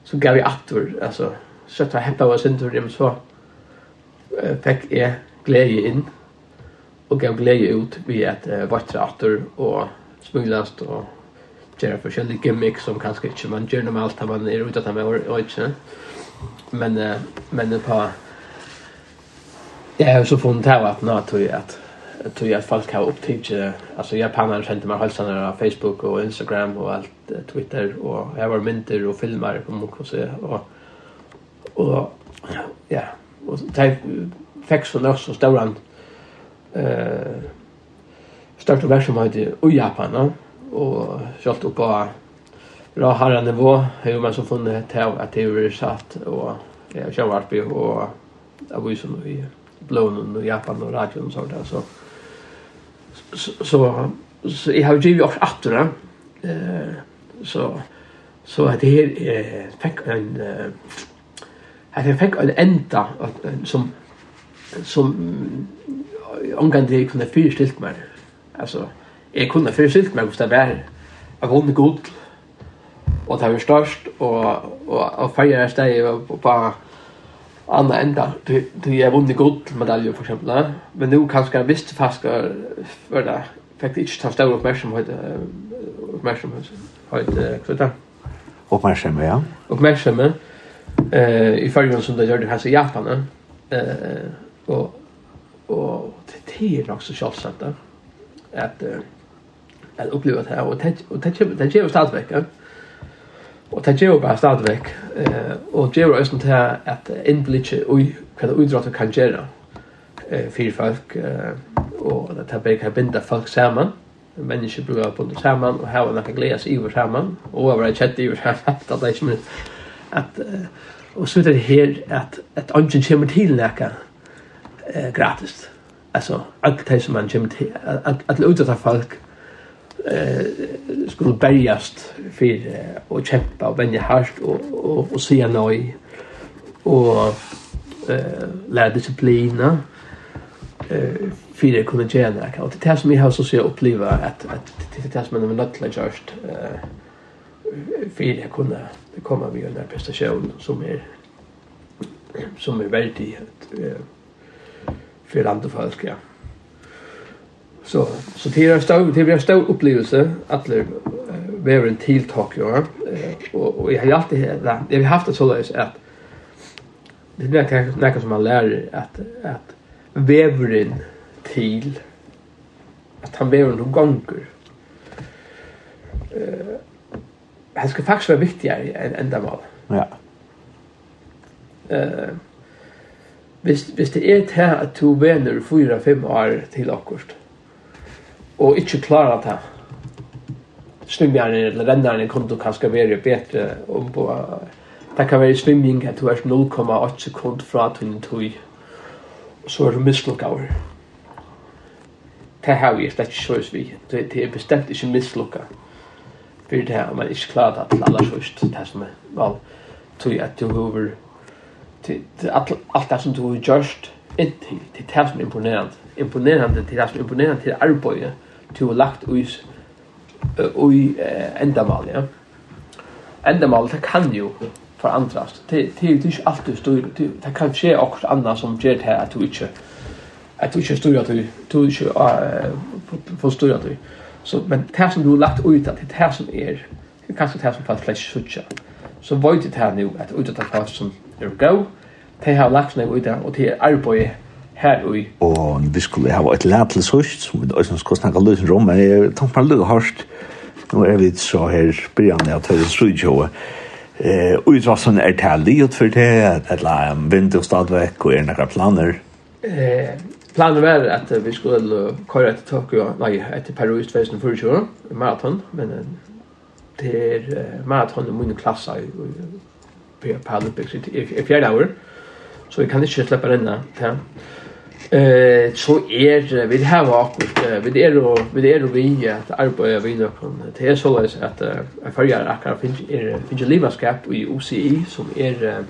Så gav jeg attor alltså så att jag hämtade oss inte för dem så fikk jeg glädje in och gav glädje ut ved att uh, vattra attor och smuglast och göra forskjellige gimmick som kanske inte man gjør normalt att man er ute att meg og ikke. Men uh, men på jag har så funnit här att nå tror jag att tror jag folk har upptäckt alltså jag pannar skämt med hälsan på Facebook och Instagram och allt Twitter och jag var mynter och filmer om och så och och ja och det fick så loss så stor eh starta version med i Japan. Ja? och kört upp på bra harra nivå hur man så funnit ett här att det är satt och jag kör vart vi och jag var ju som i blån och Japan och radio och sånt där så så så jag har ju också efter det eh så så att det är fick en att jag fick en ända som som omgående kunde fyrstilt mig alltså jeg kunne forstilt meg hvordan det var. Jeg kunne god, og det var størst, og, og, og feire steg og bare andre enda. Du har vunnet god medalje, for eksempel. Men nå kanskje jeg visste fast for det. Fikk ikke ta større oppmerksomhet, oppmerksomhet, hva er det? Oppmerksomhet, ja. Oppmerksomhet. Eh, i fargen som det gör det här i Japan. Eh, och, och det är också så kjølsett, da. Eh, att uppleva det här och det och det det ger ju stadigvæk. Och det ger bara stadigvæk. Eh och ger oss ösn till att inblickje och vad idrott kan göra eh för folk eh och det det bäcker binda folk samman. Människor blir på det samman och ha några gläs i över samman och över ett chat i över samman att det är som att och så det här att att ungen kommer till näka eh gratis. Alltså allt det som man kommer till att att låta folk eh skulle bergast för och kämpa och vänja hårt och och och se nej och eh lära disciplina eh för det kunde tjäna kan och det är som vi har så ser uppleva att att det är som man nödländigt just eh för det kunde det kommer vi under prestation som är som är väldigt eh för landet folk ja. Så, så det är stor, det blir en stor upplevelse att det vara en till Tokyo. Ja. Och, och jag har alltid det jag har haft det så där att det är något som man lär att, att vävren till att han vävren någon gånger. Uh, han ska faktiskt vara viktigare än ändamål. Ja. Eh, hvis, hvis det er til at to vener fyra-fem år til akkurat, og ikke klarer det. Svimjerne eller rennerne kunne du kanskje være bedre om på Det kan være svimming at du er 0,8 sekund fra til tøy, og så er du mislukkaver. Det har vi slett ikke sjøs vi. Det er bestemt ikke mislukka. For det her, man ikke klarer det til aller sjøst, det som er vel, tøy at du hover, alt det som du har gjørst, inntil, det er det som er imponerende. Imponerende, det er det som er imponerende til arbeidet, du har lagt i i endamal, ja. Endamal, det kan jo forandrast. Det det er jo ikke alltid styr. Det kan skje akkurat annet som gjør det her at du ikke at du ikke styrer at du ikke får styr at du. Så, men det som du har lagt ut, det er det som er, det er kanskje det som folk flest sutja. Så vet det her nu at ut av det som er go, det har lagt ned ut og det er arbeidet här i. Og vi skulle ha ett lätlis hus som vi også skulle snacka lösen rum. Men jeg tänkte på lugg hörst. nå er vi så här början av Tölles Rydtjåa. Eh, utvassen är tällig ut for det. Eller en vinterstadväck og er några planer. Eh, planen var at vi skulle köra till Tokyo, nej, till Peru i 2024, maraton, men det är maraton i min klass i Paralympics i fjärde år, så vi kan inte släppa denna till Eh så är vi har akkurat vi är då vi är då vi att arbeta vi då kan det är så läs att jag följer akar finns är finns ledarskap i OCE som är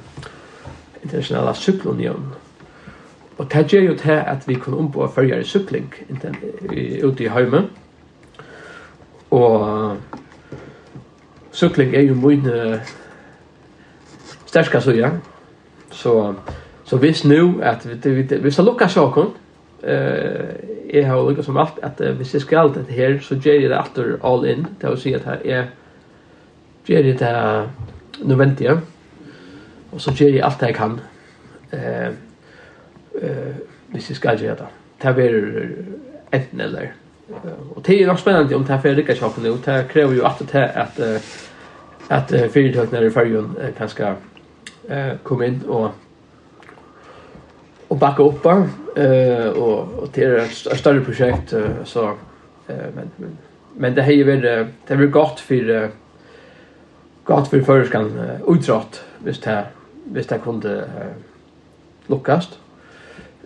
internationella cykelunion. Och det gör ju det att vi kan ombo följa i cykling ute i hemmen. Och cykling är ju min stärka så ja. Så Så hvis nu at vi vi vi ska lucka sjokon eh är har lucka som allt att hvis det skal allt det så så ger det åter all in. Det vill säga att här är ger det där nu och så ger jag allt jag kan eh eh hvis det skal gjøre det. Det blir enten eller. Och det är nog spännande om det här för lucka sjokon nu det kräver ju att det att at att företagen i färjan kan ska eh komma in och och backa upp eh och och det ett större projekt så eh men men men det har ju varit det har gott för gott för förskan utrott visst här visst det kunde lukkast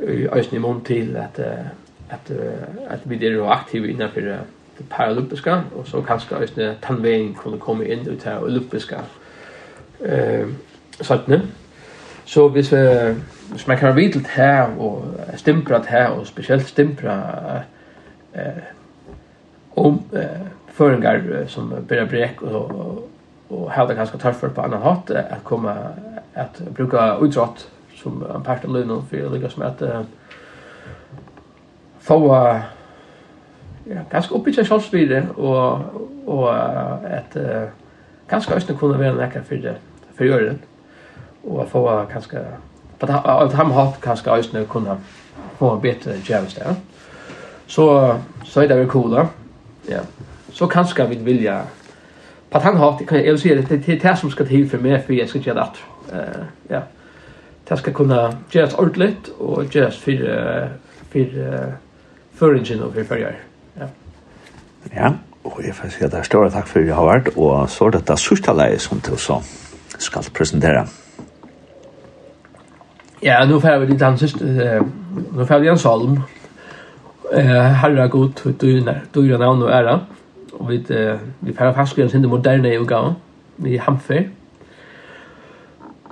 i ösn i mån till att att att vi är aktiva innanför det paralympiska och så kanske ösn tandvägen kunde komma in ut här olympiska eh sådant så hvis vi hvis man kan ha til her, og stimpra her, og spesielt stimpra eh, om eh, föringar som börjar bräck och och og, det kanske ganska tufft på annan hatt, att komma att bruka utrott som en part av lønnen for att lykkes med at eh, få ja, själv och sjálfsvire att og at eh, ganske østene kunne för det för göra det och få ganske på att han har kanske just nu kunna få en bättre tjänst där. Så så är det väl coola. Ja. Så kanske vi vill ja på att han har det kan jag säga det det det som ska till för mig för jag ska göra det. Eh ja. Det ska kunna göras ordentligt och göras för för förringen och för färger. Ja. Ja. Og jeg får si at det er større takk for at jeg har vært, og så er dette sørste leie som til så skal presentere. Ja, nu får vi lite sist eh nu får vi en psalm. Eh Herre god, du är du gör namn och ära. Och vi vi får fast skriva sin moderna utgåva i Hamfer.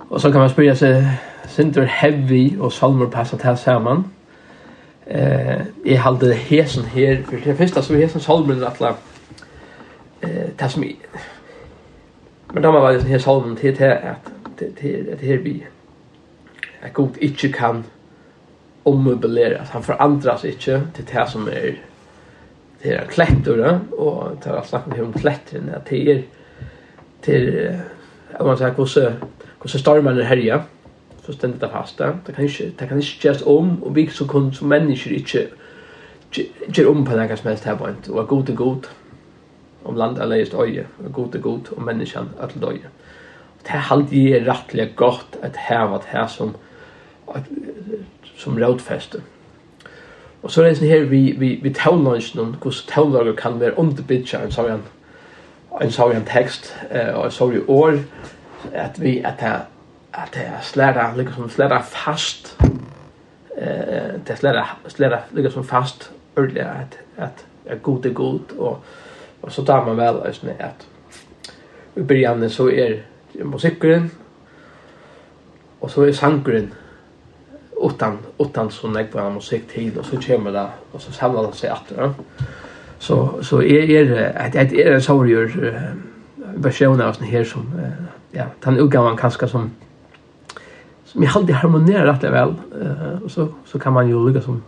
Och så kan man spela sig Sinter heavy och psalmer passar till samman. Eh jag hade hesen här för det första så hesen psalmen att la eh ta som Men då var det här psalmen till till att till det här vi at Gud ikke kan ommøbeleres. Han forandres ikke til det som er det er klettere, og det er snakket om kletterne, at det er til, at man sier, hvordan, hvordan stormen er herja, så stendet det fast, det kan ikke, det kan ikke gjøres om, og vi som, kun, som mennesker ikke gjør om på noe som helst her point, og er god er god, om landet er leist øye, og god er god, og menneskene er til øye. Det er alltid rettelig godt at her var det her som, som rådfeste. Og så er det sånn her vi, vi, vi taulansen, hvordan taulager kan være underbidja en sånn en sånn tekst eh, og en sånn år at vi at det at det er slæra liksom slæra fast eh det slæra slæra liksom fast ordentlig at at er god er god og og så tar man vel altså at i begynnelsen så er musikkeren og så er sangeren utan utan så nekva musik til og så kommer det og så samlar det seg att Ja. Så så är er det at er så gjør versioner av den här som ja, den utgåvan kanske som som jag alltid harmonerar rätt väl vel. Og så så kan man ju lycka som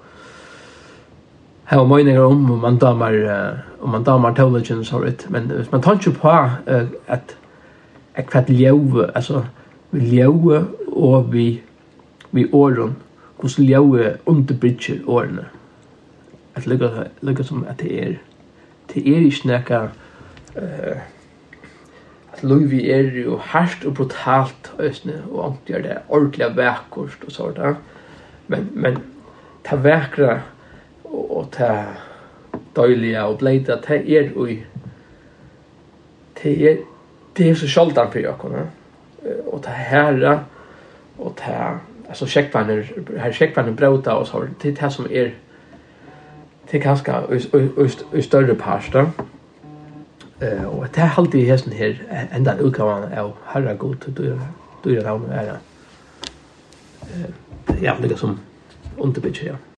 Hava meiningar om om man damar om man damar teologien så vidt. Men hvis man tar ikke på att ett kvart alltså vi ljöv och vi vi åren hos ljøe underbridger årene. At lukka som at det er det er ikke nekka uh, at vi er jo hardt og brutalt øsne og omtid er det ordentlig vekkost og sånt men, men ta vekra og ta døylige og bleita ta er jo det er det er så sjaldan fyrir jokkene. og ta herra og ta alltså checkpanner här checkpanner bröta och så har det här som är till kanske i större pasta. Eh och det här alltid hästen här ända utgåvan av herre god du du är där är. Eh ja, det som underbitch. Ja.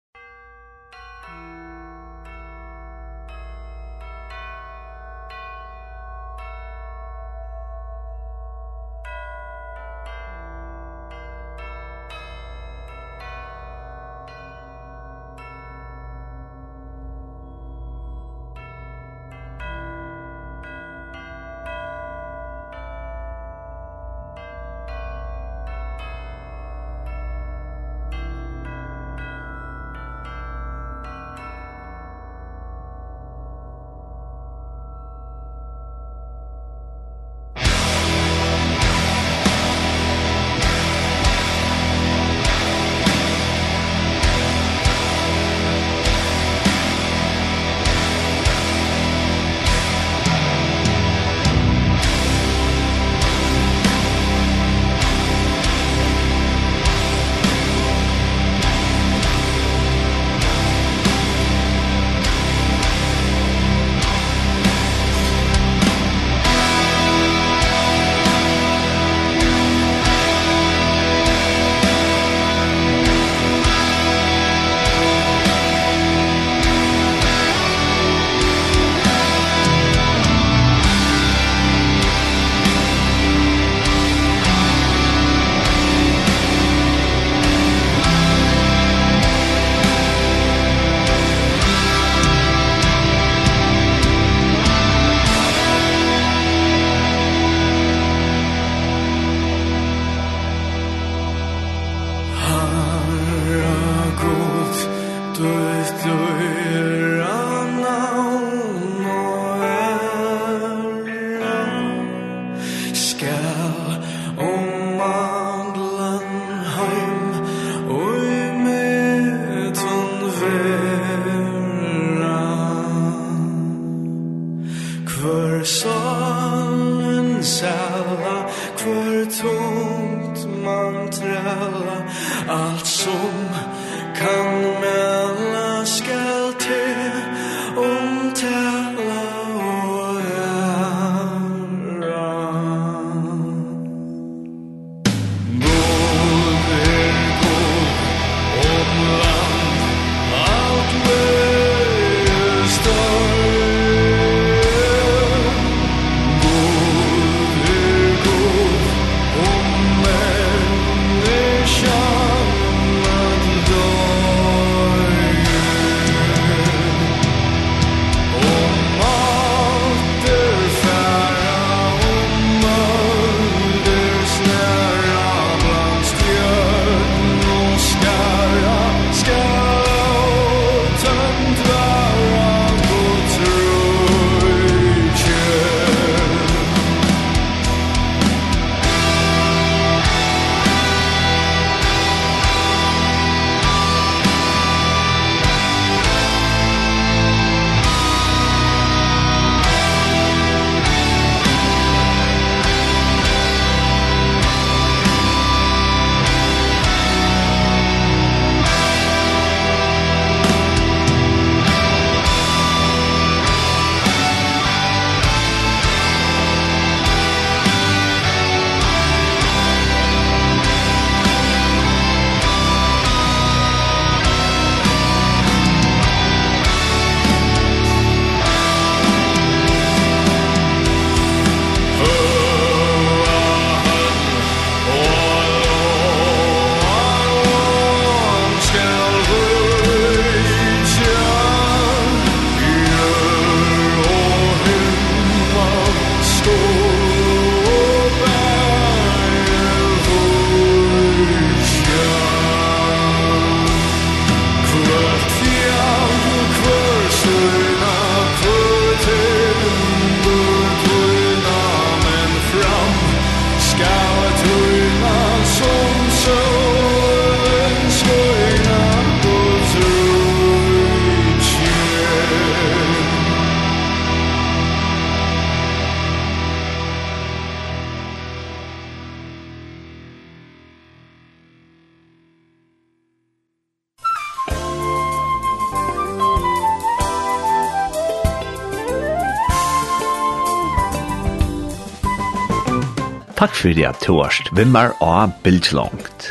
fyrir at du erst vimmar og bildslångt.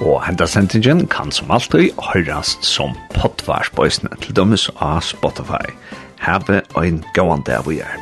Og henda sendingen kan som alltid høyrast som potvarsbøysene til dømes av Spotify. Have ein gåan dag vi er.